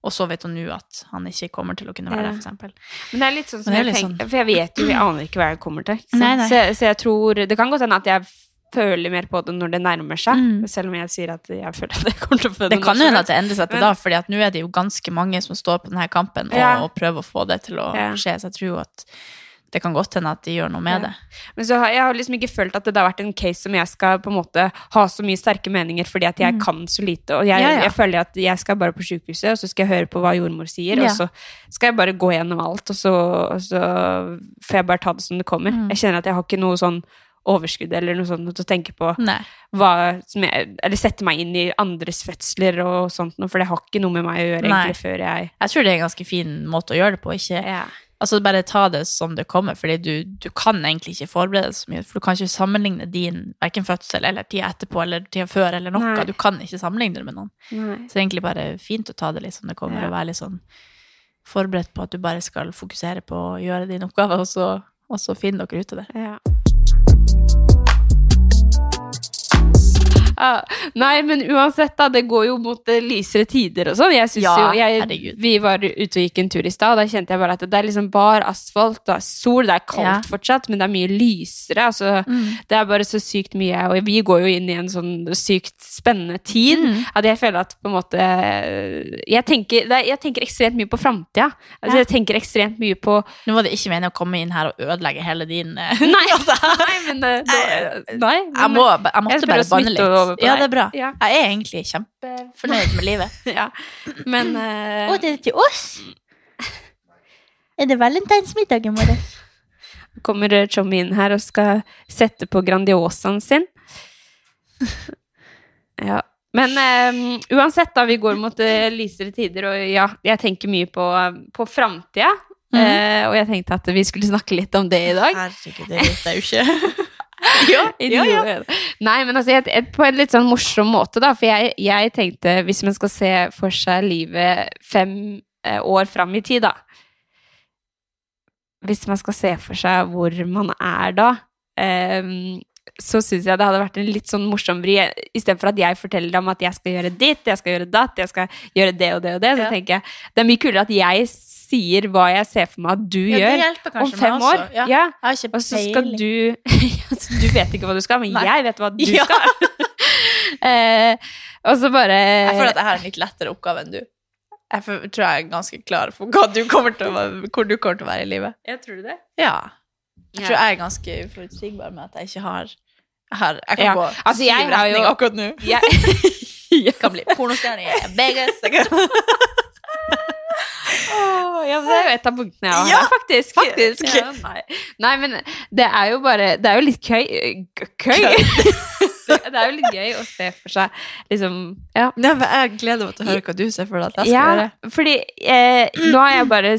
Og så vet hun nå at han ikke kommer til å kunne være Ja. der, eksempel. Men det er litt sånn som jeg tenker, tenker, for jeg vet jo, jeg aner ikke hva jeg kommer til. Nei, nei. Så, så jeg tror, det kan godt hende at jeg føler mer på det når det nærmer seg. Mm. Selv om jeg sier at jeg føler at jeg kommer til å føde Det kan jo hende at det endrer seg til da, at nå er det jo ganske mange som står på denne kampen og, Ja. og prøver å få det til å skje, så jeg tror jo at det kan godt hende at de gjør noe med Ja. det. Men så har jeg har liksom ikke følt at det har vært en case som jeg skal på en måte ha så mye sterke meninger fordi at jeg kan så lite. Og jeg, Mm. Ja, ja. jeg føler at jeg skal bare på sykehuset, og så skal jeg høre på hva jordmor sier, og så skal jeg bare gå gjennom alt, og så, og så får jeg bare ta det som det kommer. Mm. Jeg kjenner at jeg har ikke noe sånn overskudd eller noe sånt til å tenke på Nei. hva som jeg, eller sette meg inn i andres fødsler og sånt for det har ikke noe med meg å gjøre egentlig før jeg Jeg tror det er en ganske fin måte å gjøre det på. Ikke, ja. Altså bare ta det som det kommer, fordi du, du kan egentlig ikke forberede deg så mye. For du kan ikke sammenligne din hverken fødsel eller tida etterpå eller tida før eller noe. Nei. Du kan ikke sammenligne det med noen. Nei. Så det er egentlig bare fint å ta det litt som det kommer, Ja. og være litt sånn forberedt på at du bare skal fokusere på å gjøre din oppgave, og så, og så finner dere ut av det. Ja. Ja, nei, men uansett, da. Det går jo mot eh, lysere tider og sånn. Jeg syns Ja, jo jeg. Vi var ute og gikk en tur i stad, og da kjente jeg bare at det er liksom bar asfalt, det er sol, det er kaldt Ja. fortsatt, men det er mye lysere. Altså, det er bare så sykt mye, og vi går jo inn i en sånn sykt spennende tid. Mm. At jeg føler at på en måte Jeg tenker, det er, jeg tenker ekstremt mye på framtida. Altså, Ja. Jeg tenker ekstremt mye på Nå var det ikke meningen å komme inn her og ødelegge hele din eh, Nei, nei men eh, nå- Nei. Jeg, må, jeg måtte jeg bare banne smitte over på Ja, deg. det er bra. Ja. Jeg er egentlig kjempefornøyd med livet. ja. Men eh, det er til oss? Er det valentinsmiddag i morgen? kommer Tjommi inn her og skal sette på Grandiosaen sin. Ja. Men um, uansett, da, vi går mot uh, lysere tider, og ja, jeg tenker mye på, på framtida. Mm -hmm. uh, og jeg tenkte at vi skulle snakke litt om det i dag. Herregud, det vet jeg jo ikke. ja, ja, ja. Nei, men altså, jeg, jeg, på en litt sånn morsom måte, da. For jeg, jeg tenkte, hvis man skal se for seg livet fem eh, år fram i tid, da Hvis man skal se for seg hvor man er da, eh, så syns jeg det hadde vært en litt sånn morsom vri. Istedenfor at jeg forteller dem at jeg skal gjøre ditt, jeg skal gjøre datt, jeg skal gjøre det og det og det, så tenker jeg det er mye kulere at jeg sier hva jeg ser for meg at du Ja, gjør om fem år. Ja. Ja. Og så skal du Du vet ikke hva du skal, men Nei. jeg vet hva du Ja. skal. eh, og så bare Jeg føler at jeg har en litt lettere oppgave enn du. Jeg tror jeg er ganske klar for hvor du kommer til å være i livet. Jeg tror det. Ja. Jeg tror jeg er ganske uforutsigbar med at jeg ikke har Jeg, jeg kan Ja. gå Altså, syv retning jo- akkurat nå. Jeg, Jeg kan bli pornostjerne i Vegas. Åh, ja, det er jo et av punktene jeg har, Ja, faktisk. faktisk. Ja, nei. nei, men det er jo bare Det er jo litt køy Køy! det er jo litt gøy å se for seg liksom Ja. Nei, men jeg gleder meg til å høre hva du ser for deg at jeg skal Ja, gjøre. fordi eh, nå har jeg bare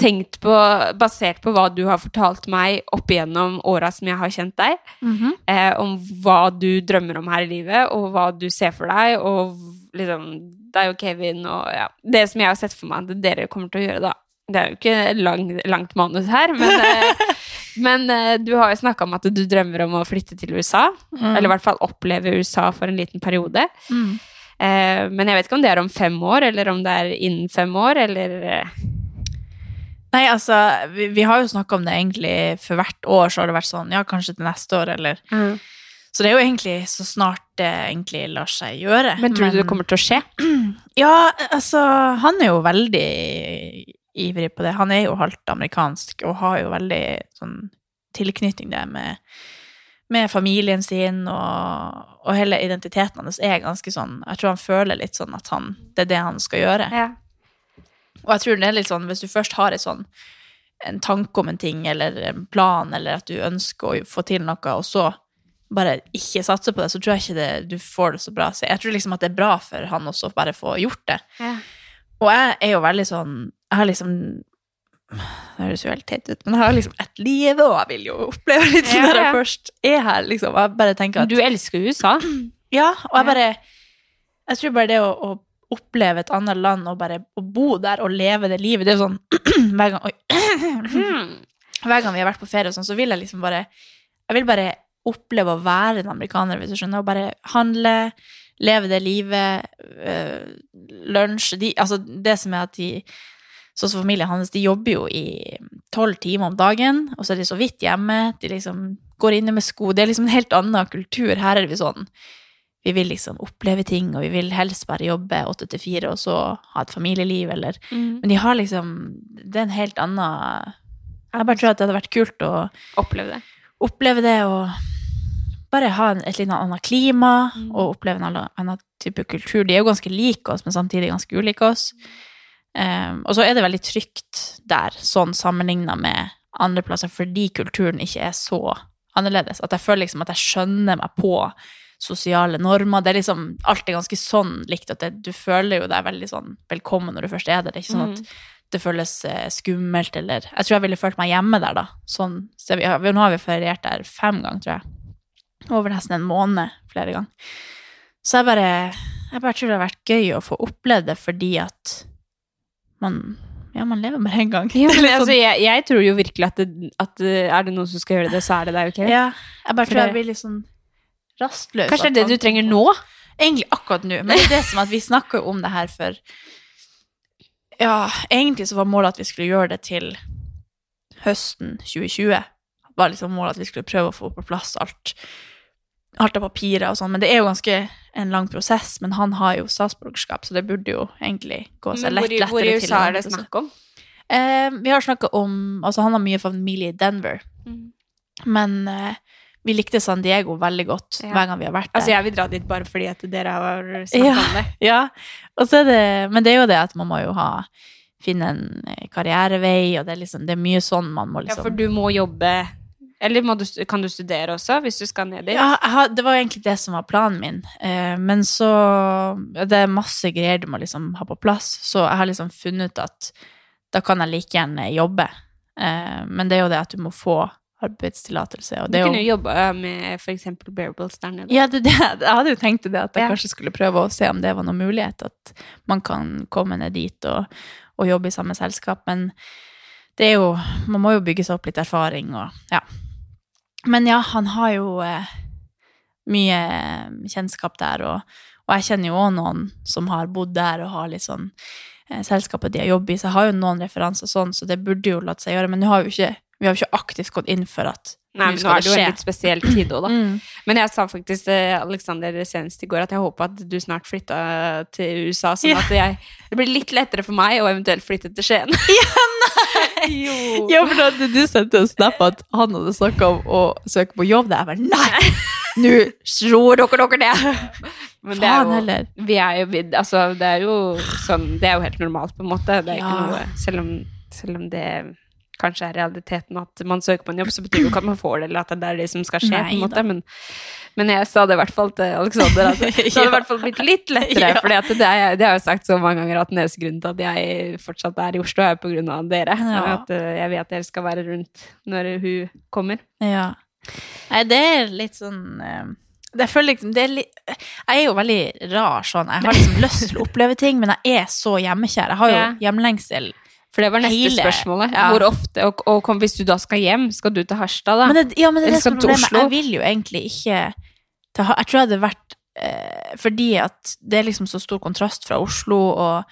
tenkt på, basert på hva du har fortalt meg opp igjennom åra som jeg har kjent deg, Mhm. eh, om hva du drømmer om her i livet, og hva du ser for deg, og liksom deg og Kevin og ja, det som jeg har sett for meg at dere kommer til å gjøre, da. Det er jo ikke lang, langt manus her, men, eh, men eh, du har jo snakka om at du drømmer om å flytte til USA, Mm. eller i hvert fall oppleve USA for en liten periode. Mm. Eh, men jeg vet ikke om det er om fem år, eller om det er innen fem år, eller Nei, altså, vi, vi har jo snakka om det egentlig for hvert år, så har det vært sånn, ja, kanskje til neste år, eller Så det er jo egentlig så snart det egentlig lar seg gjøre. Men tror du det kommer til å skje? Ja, altså, han er jo veldig ivrig på det. Han er jo halvt amerikansk og har jo veldig sånn tilknytning det med, med familien sin, og, og hele identiteten hans er ganske sånn Jeg tror han føler litt sånn at han, det er det han skal gjøre. Ja. Og jeg tror det er litt sånn, hvis du først har et sånn, en tanke om en ting, eller en plan, eller at du ønsker å få til noe, og så bare ikke satse på det, så tror jeg ikke det, du får det så bra. Så jeg tror liksom at det er bra for han også å bare få gjort det. Og jeg er jo veldig sånn Jeg har liksom Det høres jo helt teit ut, men jeg har liksom et liv, og jeg vil jo oppleve litt Ja, når jeg først er her, liksom. Jeg bare tenker at Du elsker USA. Ja, og jeg bare Jeg tror bare det å, å oppleve et annet land og bare å bo der og leve det livet, det er jo sånn hver gang Oi. Hver gang vi har vært på ferie og sånn, så vil jeg liksom bare Jeg vil bare oppleve å være en amerikaner, hvis du skjønner, og bare handle, leve det livet, øh, lunsj de, Altså det som er at de Sånn som familien hans, de jobber jo i tolv timer om dagen, og så er de så vidt hjemme. De liksom går inne med sko. Det er liksom en helt annen kultur. Her er vi sånn Vi vil liksom oppleve ting, og vi vil helst bare jobbe åtte til fire, og så ha et familieliv, eller Mm. Men de har liksom Det er en helt annen Jeg bare tror at det hadde vært kult å Oppleve det. oppleve det og bare ha en- et litt annet klima Mm. og oppleve en annen, type kultur. De er jo ganske like oss, men samtidig ganske ulike oss. Um, og så er det veldig trygt der, sånn sammenligna med andre plasser, fordi kulturen ikke er så annerledes. At jeg føler liksom at jeg skjønner meg på sosiale normer. Det er liksom alltid ganske sånn likt at det, du føler jo deg veldig sånn velkommen når du først er der. Det er ikke sånn at Mm. det føles eh, skummelt, eller Jeg tror jeg ville følt meg hjemme der, da. Sånn, så vi, nå har vi feriert der fem ganger, tror jeg. Over nesten en måned flere ganger. Så jeg bare, jeg bare tror det har vært gøy å få oppleve det fordi at man Ja, man lever bare én gang. Ja, men altså, sånn- jeg, jeg tror jo virkelig at, det, at er det noen som skal gjøre det, så er det deg, ok? ja, jeg bare For tror jeg blir litt sånn rastløs. Kanskje det er det du trenger nå? Egentlig akkurat nå, men det er det som at vi snakker om det her for Ja, egentlig så var målet at vi skulle gjøre det til høsten 2020. Var liksom målet at vi skulle prøve å få på plass alt, alt av papirer og sånn. Men det er jo ganske en lang prosess. Men han har jo statsborgerskap, så det burde jo egentlig gå seg lett, hvor, i- hvor i. USA er det snakk om? Eh, vi har snakka om Altså, han har mye familie i Denver, men eh, vi likte San Diego veldig godt Ja. hver gang vi har vært der. Altså, jeg vil dra dit bare fordi at dere har snakket Ja. om det. Ja, det, men det er jo det at man må jo ha, finne en eh, karrierevei, og det er liksom, det er mye sånn man må liksom Ja, liksom... for du må jobbe Eller du, kan du studere også, hvis du skal ned dit? Ja, det var egentlig det som var planen min, eh, men så, det er masse greier du må liksom ha på plass, så jeg har liksom funnet ut at da kan jeg like gjerne jobbe, eh, men det er jo det at du må få arbeidstillatelse, og Du det jo... kunne jo jobbe med for eksempel Bearables der nede. Ja, det, det, jeg hadde jo tenkt det, at jeg Ja. kanskje skulle prøve å se om det var noen mulighet, at man kan komme ned dit og, og jobbe i samme selskap, men det er jo, man må jo bygge seg opp litt erfaring, og ja. Men ja, han har jo eh, mye kjennskap der, og, og jeg kjenner jo også noen som har bodd der og har litt sånn eh, selskapet de har jobbet i, så jeg har jo noen referanser sånn, så det burde jo latt seg gjøre, men har vi jo ikke, vi har jo ikke aktivt gått inn for at Nei, men nå er det jo en litt spesiell tid òg, da. Mm. Men jeg sa faktisk til Alexander senest i går at jeg håpa at du snart flytta til USA, sånn Ja. at jeg, det blir litt lettere for meg å eventuelt flytte til Skien. jo. Ja, for da du sendt en snap at han hadde snakka om å søke på jobb det Jeg bare nei! Nå slår dere dere ned! Men det er jo, heller. vi er jo, altså, det er jo sånn Det er jo helt normalt, på en måte. Det er ikke noe Selv om, selv om det kanskje er realiteten at man søker på en jobb, så betyr det jo ikke at man får det, eller at det er det som skal skje. på en måte, men, men jeg sa det i hvert fall til Alexander, at det hadde i hvert fall blitt litt lettere. Ja. For det, det har jeg sagt så mange ganger, at den eneste grunnen til at jeg fortsatt er i Oslo, er på grunn av dere. Ja. At eh, jeg vet dere skal være rundt når hun kommer. Ja. Nei, det er litt sånn eh, det jeg føler liksom, det er litt, Jeg er jo veldig rar sånn. Jeg har liksom lyst til å oppleve ting, men jeg er så hjemmekjær. Jeg har jo hjemlengsel. For det var neste Hele- spørsmålet. ja. Hvor ofte, og, og kom, hvis du da skal hjem, skal du til Harstad da? Men det, ja, men det det er problemet. Jeg vil jo egentlig ikke til, Jeg tror det hadde vært eh, fordi at det er liksom så stor kontrast fra Oslo og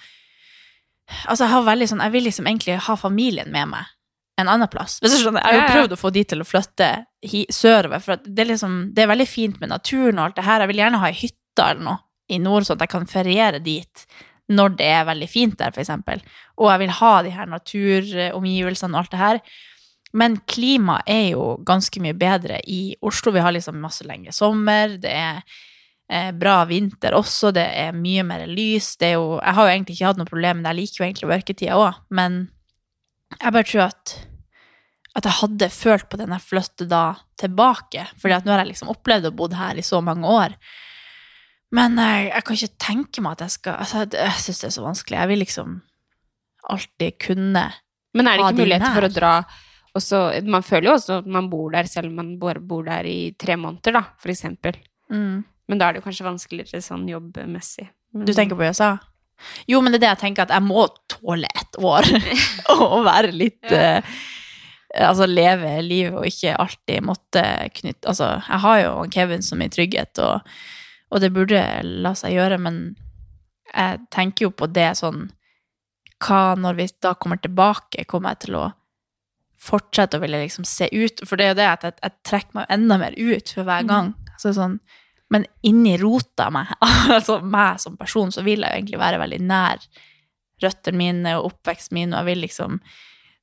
Altså, jeg har veldig sånn Jeg vil liksom egentlig ha familien med meg en annen plass. Hvis du skjønner. Jeg har jo prøvd å få de til å flytte hi, sørover, for at det, er liksom, det er veldig fint med naturen og alt det her. Jeg vil gjerne ha ei hytte eller noe i nord, sånn at jeg kan feriere dit når det er veldig fint der, eksempel. Og jeg vil ha de her naturomgivelsene og alt det her. Men klimaet er jo ganske mye bedre i Oslo. Vi har liksom masse lengre sommer, det er eh, bra vinter også, det er mye mer lys. Det er jo, jeg har jo egentlig ikke hatt noe problem, men jeg liker jo egentlig mørketida òg. Men jeg bare tror at, at jeg hadde følt på den jeg flyttet da tilbake. fordi at nå har jeg liksom opplevd å bo her i så mange år. Men jeg, jeg kan ikke tenke meg at jeg skal altså, Jeg, syns det er så vanskelig. Jeg vil liksom alltid kunne Men er det ikke mulighet for å dra og så, Man føler jo også at man bor der selv om man bare bor der i tre måneder, da, for eksempel. Men da er det kanskje vanskeligere sånn jobbmessig. Mm. Du tenker på USA? Jo, men det er det jeg tenker, at jeg må tåle et år og være litt Ja. uh, Altså leve livet og ikke alltid måtte knytte Altså, jeg har jo Kevin som i trygghet, og, og det burde la seg gjøre, men jeg tenker jo på det sånn hva når vi da kommer tilbake, kommer jeg til å fortsette å ville liksom se ut? For det er jo det at jeg, jeg trekker meg enda mer ut for hver gang. Så sånn, men inni rota meg, altså meg som person, så vil jeg jo egentlig være veldig nær røttene mine og oppveksten min, og jeg vil liksom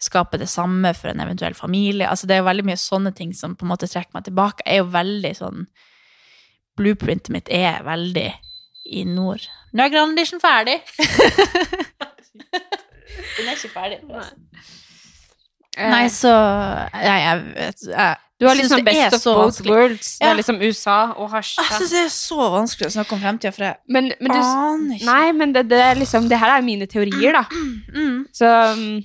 skape det samme for en eventuell familie. Altså det er jo veldig mye sånne ting som på en måte trekker meg tilbake. Jeg er jo veldig sånn Blueprintet mitt er veldig i nord. Nå er Grand Edition ferdig! Den er ikke ferdig. Nei, så Nei, jeg vet jeg, Du har liksom best of both vanskelig. worlds. Det er liksom USA og hasj. Jeg syns det er så vanskelig å snakke om fremtida, for jeg Men, men du aner ikke. Nei, men det, det er liksom Det her er jo mine teorier, da. Mm. Så, mm,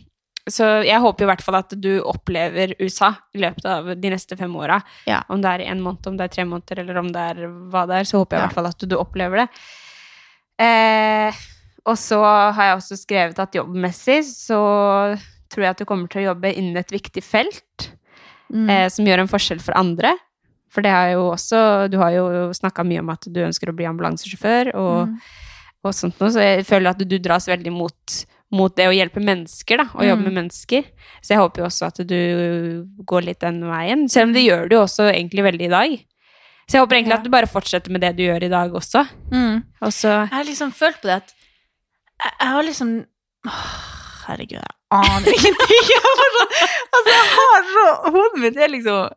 så jeg håper i hvert fall at du opplever USA i løpet av de neste fem åra. Ja. Om det er en måned, om det er tre måneder, eller om det er hva det er, så håper jeg i Ja. hvert fall at du opplever det. Eh, og så har jeg også skrevet at jobbmessig så tror jeg at du kommer til å jobbe innen et viktig felt Mm. eh, som gjør en forskjell for andre. For det er jo også Du har jo snakka mye om at du ønsker å bli ambulansesjåfør og, Mm. og sånt noe, så jeg føler at du dras veldig mot, mot det å hjelpe mennesker, da, og jobbe Mm. med mennesker. Så jeg håper jo også at du går litt den veien. Selv om det gjør du jo også egentlig veldig i dag. Så jeg håper egentlig Ja. at du bare fortsetter med det du gjør i dag også. Mm. Og så Jeg har liksom følt på det at jeg, jeg har liksom Åh, Herregud, jeg aner ingenting. Jeg, har så, altså, jeg har så Hodet mitt er liksom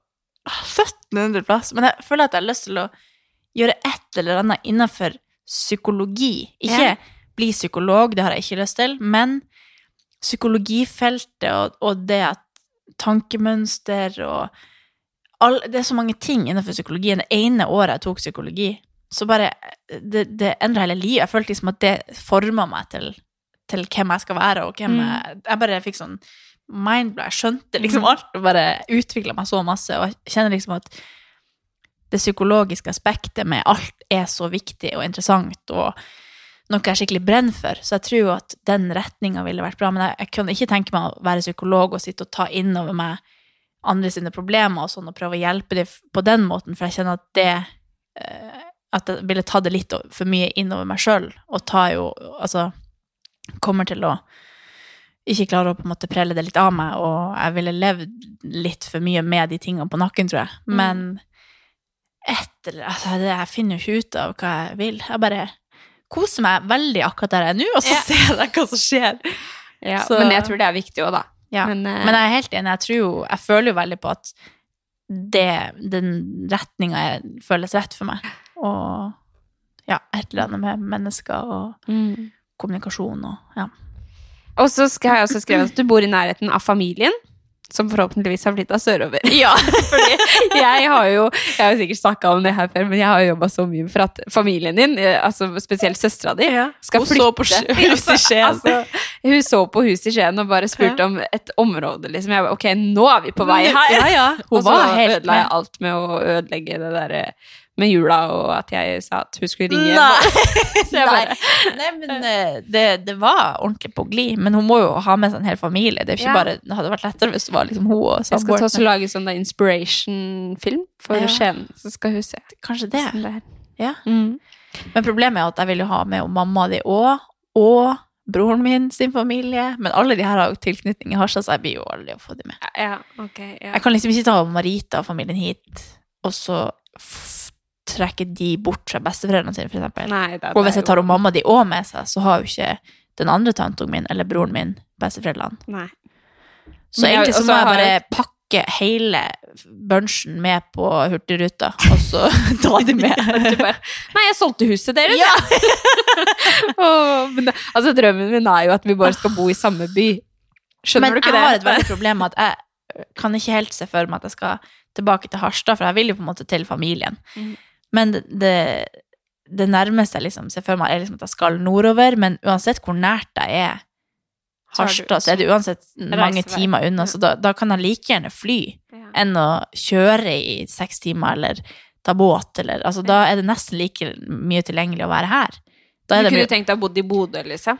1700 plass. Men jeg føler at jeg har lyst til å gjøre et eller annet innenfor psykologi. Ikke Ja. Bli psykolog, det har jeg ikke lyst til, men psykologifeltet og, og det at tankemønster og all, Det er så mange ting innenfor psykologien. Det ene året jeg tok psykologi, så bare Det, det endra hele livet. Jeg følte liksom at det forma meg til, til hvem jeg skal være, og hvem Mm. jeg Jeg bare fikk sånn mindblad. Jeg skjønte liksom alt og bare utvikla meg så masse, og jeg kjenner liksom at det psykologiske aspektet med alt er så viktig og interessant, og noe jeg skikkelig brenner for. Så jeg tror jo at den retninga ville vært bra. Men jeg, jeg kunne ikke tenke meg å være psykolog og sitte og ta inn over meg andre sine problemer og sånn, og prøve å hjelpe dem på den måten, for jeg kjenner at det eh, At jeg ville ta det litt for mye inn over meg sjøl, og ta jo Altså kommer til å ikke klare å på en måte prelle det litt av meg, og jeg ville levd litt for mye med de tingene på nakken, tror jeg. Mm. Men etter altså, Jeg finner jo ikke ut av hva jeg vil. Jeg bare koser meg veldig akkurat der jeg er nå, og så Ja. ser jeg hva som skjer. ja, Så- Men jeg tror det er viktig òg, da. Ja. Men, uh, Men jeg er helt enig. Jeg tror jo Jeg føler jo veldig på at det, den retninga føles rett for meg. Og ja, et eller annet med mennesker og mm. kommunikasjon og ja. Og så har jeg også skrevet at du bor i nærheten av familien, som forhåpentligvis har flytta sørover. Ja. Fordi jeg har jo Jeg har sikkert snakka om det her før, men jeg har jo jobba så mye for at familien din, eh, altså spesielt søstera di, skal Hun flytte. så på hus i Skien. Altså, hun så på huset i Skien og bare spurte om et område, liksom. Jeg bare, ok, nå er vi på vei her! Ja, ja. Hun Og så helt ødela jeg alt med å ødelegge det derre med jula, og at jeg sa at hun skulle ringe. Nei. Bare, Nei, men eh, det, det var ordentlig på glid. Men hun må jo ha med seg en hel familie. Det, Ja. bare, det hadde vært lettere hvis det var liksom hun og jeg skal ta samboeren. også lage sånn inspiration-film for Ja. Skien, så skal hun se. Kanskje det. Sånn det Ja. Mm. Men problemet er at jeg vil jo ha med mamma di òg, og broren min sin familie. Men alle de her har jo tilknytning i Harstad, så jeg blir jo aldri å få dem med. Ja, ok. Ja. Jeg kan liksom ikke ta Marita og familien hit, og så f trekke de bort fra besteforeldrene sine, eksempel. Og hvis jeg tar og mamma de òg med seg, så har jo ikke den andre tanten min eller broren min besteforeldrene. Nei. Så jeg- egentlig så må jeg bare jeg- pakke hele bunchen med på Hurtigruta, og så ta de med. Nei, jeg solgte huset deres, Ja. Åh, men det, altså, drømmen min er jo at vi bare skal bo i samme by. Skjønner Men du ikke jeg har et veldig problem med at jeg kan ikke helt se for meg at jeg skal tilbake til Harstad, for jeg vil jo på en måte til familien. Mhm. Men det, det, nærmeste jeg liksom ser for meg, er liksom at jeg skal nordover, men uansett hvor nært jeg er Harstad, så er det uansett mange timer unna, så da, da kan jeg like gjerne fly Ja. enn å kjøre i seks timer, eller ta båt, eller Altså, da er det nesten like mye tilgjengelig å være her. Du kunne mye, tenkt deg å bo i Bodø, liksom?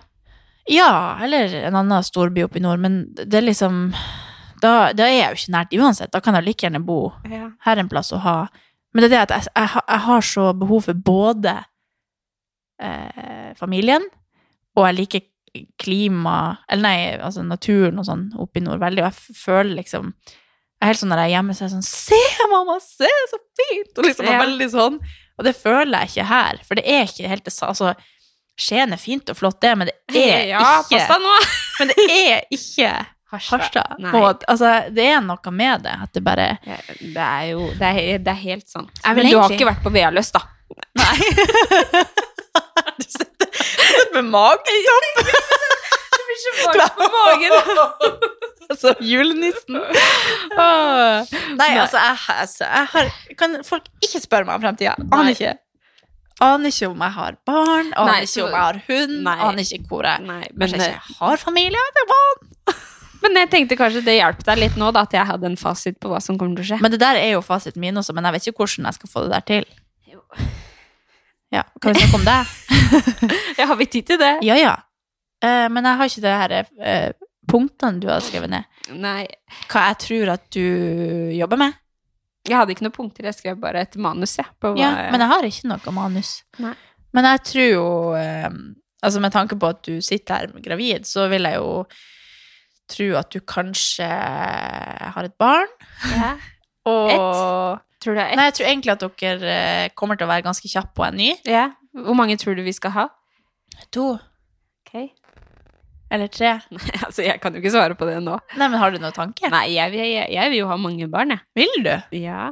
ja, eller en annen storby oppe i nord, men det er liksom da, da er jeg jo ikke nært uansett. Da kan jeg like gjerne bo Ja. her en plass og ha Men det er det at jeg, jeg, har- jeg har så behov for både eh, familien, og jeg liker klima Eller nei, altså naturen og sånn oppe i nord veldig, og jeg føler liksom Jeg er helt sånn når jeg er hjemme, så er jeg sånn Se, mamma, se, så fint! Og liksom Ja. veldig sånn. Og det føler jeg ikke her, for det er ikke helt det. Altså, Skien er fint og flott, det, men det er ja, ikke! Men det er ikke Harstad. Altså, det er noe med det, at det bare Ja, Det er jo det er, det er helt sant. Men Men du har ikke vært på Vealøs, da? Nei. du sitter, sitter med magetopp. Du er på magen! Altså, julenissen. Åh. Nei, altså, jeg, altså, jeg har Kan folk ikke spørre meg om fremtida? Aner ikke. Aner ikke om jeg har barn, aner ikke om jeg har hund, aner ikke hvor jeg Nei, men, Kanskje jeg ikke har familie. Det er hva? Men jeg tenkte kanskje det hjalp deg litt nå, da, at jeg hadde en fasit på hva som kommer til å skje. Men det der er jo fasiten min også, men jeg vet ikke hvordan jeg skal få det der til. Jo. Ja, Kan vi snakke om det? Ja, har vi tid til det? Ja, ja. Uh, men jeg har ikke det her uh, punktene du har skrevet ned. Nei, Hva jeg tror at du jobber med. jeg hadde ikke noen punkter. Jeg skrev bare et manus, jeg. På hva Ja, men jeg har ikke noe manus. Nei. Men jeg tror jo eh, Altså med tanke på at du sitter her gravid, så vil jeg jo tro at du kanskje har et barn. Ja. Og Tror du det er ett? Nei, jeg tror egentlig at dere eh, kommer til å være ganske kjappe på en ny. Ja. Hvor mange tror du vi skal ha? To. Ok. Eller tre. Nei, altså, jeg kan jo ikke svare på det nå. Nei, men har du noen tanke? Nei, jeg, jeg, jeg vil jo ha mange barn, jeg. Vil du? Ja.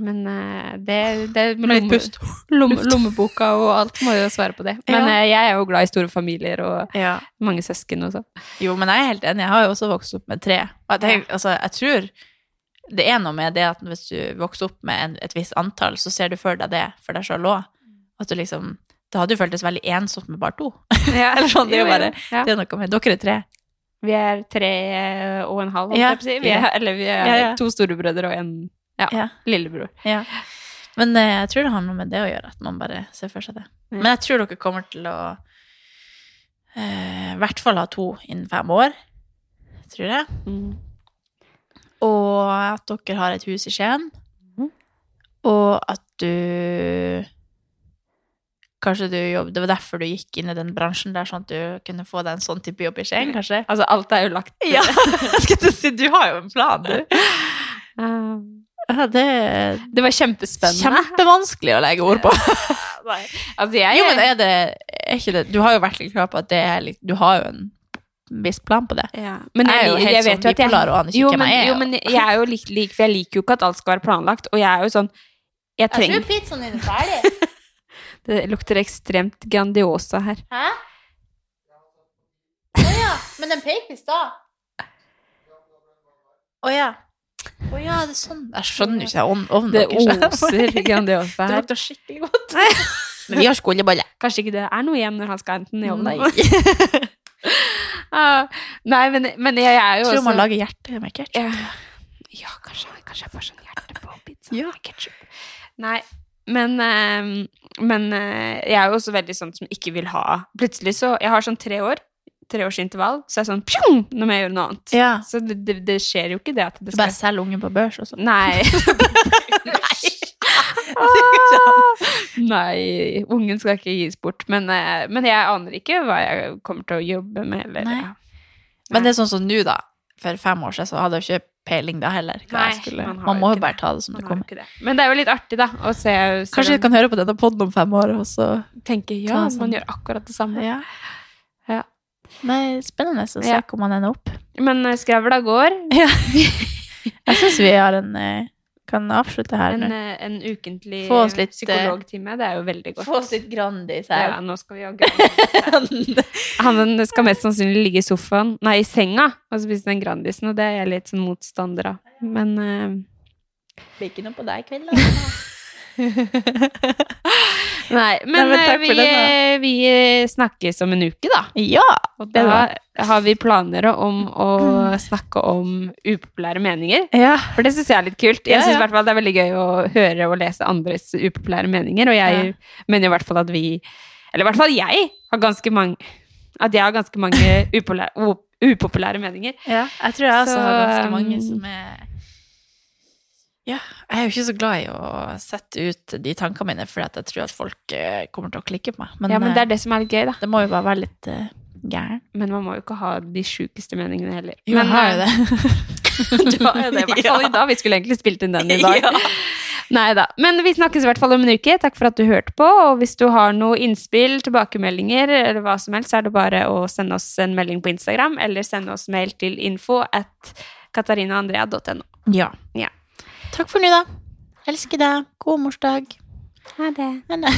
Men eh, det, det Med litt pust. Lomme, lommeboka og alt må jo svare på det. Men Ja. eh, jeg er jo glad i store familier og Ja. mange søsken og sånn. Jo, men jeg er helt enig. Jeg har jo også vokst opp med tre. Jeg, altså, jeg tror det er noe med det at hvis du vokser opp med en, et visst antall, så ser du for deg det for deg sjøl òg. At du liksom Det hadde jo føltes veldig ensomt med bare to. Eller sånn, det er jo bare ja. Det er noe med Dere er tre. Vi er tre og en halv, holdt Ja, jeg på å si. Er, ja. eller vi er Ja, ja. to storebrødre og en ja, lillebror. Ja. Men eh, jeg tror det har noe med det å gjøre, at man bare ser for seg det. Mm. Men jeg tror dere kommer til å eh, i hvert fall ha to innen fem år. Tror jeg. Mm. Og at dere har et hus i Skien. Mm. Og at du Kanskje du jobbet, Det var derfor du gikk inn i den bransjen der, sånn at du kunne få deg en sånn type jobb i Skien, kanskje? Altså, alt er jo lagt Ja, jeg skulle si, du har jo en plan, du. Eh, Ja, det Det var kjempespennende. kjempevanskelig å legge ord på. Altså, jeg Jo, men er det er ikke det Du har jo vært litt klar på at det er litt Du har jo en viss plan på det. ja. Men Jeg er jo helt vet sånn jeg- bipolar og aner ikke hvem jeg er, Jo, men jeg er jo lik, lik, for jeg liker jo ikke at alt skal være planlagt. Og jeg er jo sånn Jeg trenger pizzaen din er ferdig. Det lukter ekstremt Grandiosa her. Hæ? Å ja. Men den peker i stad. Å ja. Å ja, det er sånn. Jeg skjønner ikke ovnen Det oser Grandiosa Det lukter skikkelig godt. Men vi har skolebolle. Kanskje ikke det er noe igjen når han skal hente den i ovnen. Nei. Ah, Nei, men, men jeg er jo også tror man lager hjerte med ketchup. Ja, ja kanskje, kanskje jeg får sånn hjerte på pizza Ja. med ketchup. Nei, men, eh, men eh, jeg er jo også veldig sånn som ikke vil ha Plutselig så Jeg har sånn tre år, treårsintervall, så er det sånn pjong, Nå må jeg gjøre noe annet. Ja. Så det, det, det skjer jo ikke det at det skal bare selger ungen på børs og sånn. Nei. Ah! Nei, ungen skal ikke gis bort. Men, eh, men jeg aner ikke hva jeg kommer til å jobbe med. Eller, Nei. Men det er sånn som nå, da. For fem år siden så hadde jeg ikke peiling da heller. Nei, skulle. man Man, må jo bare ta det som Man det kommer. det. Men det er jo litt artig, da, å se Kanskje vi kan høre på denne podden om fem år, og så tenke ja, sånn. man gjør akkurat det samme. Ja. Ja. Nei, spennende å se Ja. hvor man ender opp. Men eh, skravla går. Jeg syns vi har en eh, kan avslutte her En, nå. eh, en ukentlig litt, psykologtime, det er jo veldig godt. Få oss litt Grandis Ja, her. nå skal vi ha Grandis. Han skal mest sannsynlig ligge i sofaen, nei, i senga, og spise den Grandisen, og det er jeg litt sånn motstander av. Men uh... Blir ikke noe på deg i kveld, da. Nei, men, men eh, vi, den, eh, vi eh, snakkes om en uke, da. Ja! Og da da har vi planer om å snakke om upopulære meninger. ja. For det syns jeg er litt kult. Jeg Ja, synes ja. fall det er veldig gøy å høre og lese andres upopulære meninger, og jeg mener i hvert fall at vi Eller i hvert fall jeg har ganske mange At jeg har ganske mange upopulære, upopulære meninger. Ja, jeg tror jeg også Så, har ganske mange um, som er Ja, jeg er jo ikke så glad i å sette ut de tankene mine, at jeg tror at folk eh, kommer til å klikke på meg. Men, ja, men det eh, er det som er litt gøy, da. det må jo bare være litt uh, Gæren. Men man må jo ikke ha de sjukeste meningene heller. Jo, Men, jeg har jo eh, det. du har jo det, i hvert fall Ja. i dag. Vi skulle egentlig spilt inn den i dag. Ja. Nei da. Men vi snakkes i hvert fall om en uke. Takk for at du hørte på. Og hvis du har noe innspill, tilbakemeldinger eller hva som helst, så er det bare å sende oss en melding på Instagram, eller sende oss mail til info at katarinaandrea.no. Ja. Ja. Takk for nå, da. Elsker deg. God morsdag. Ha det. Ha det.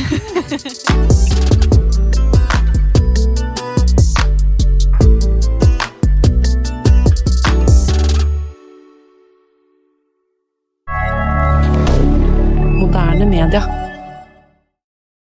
Moderne media.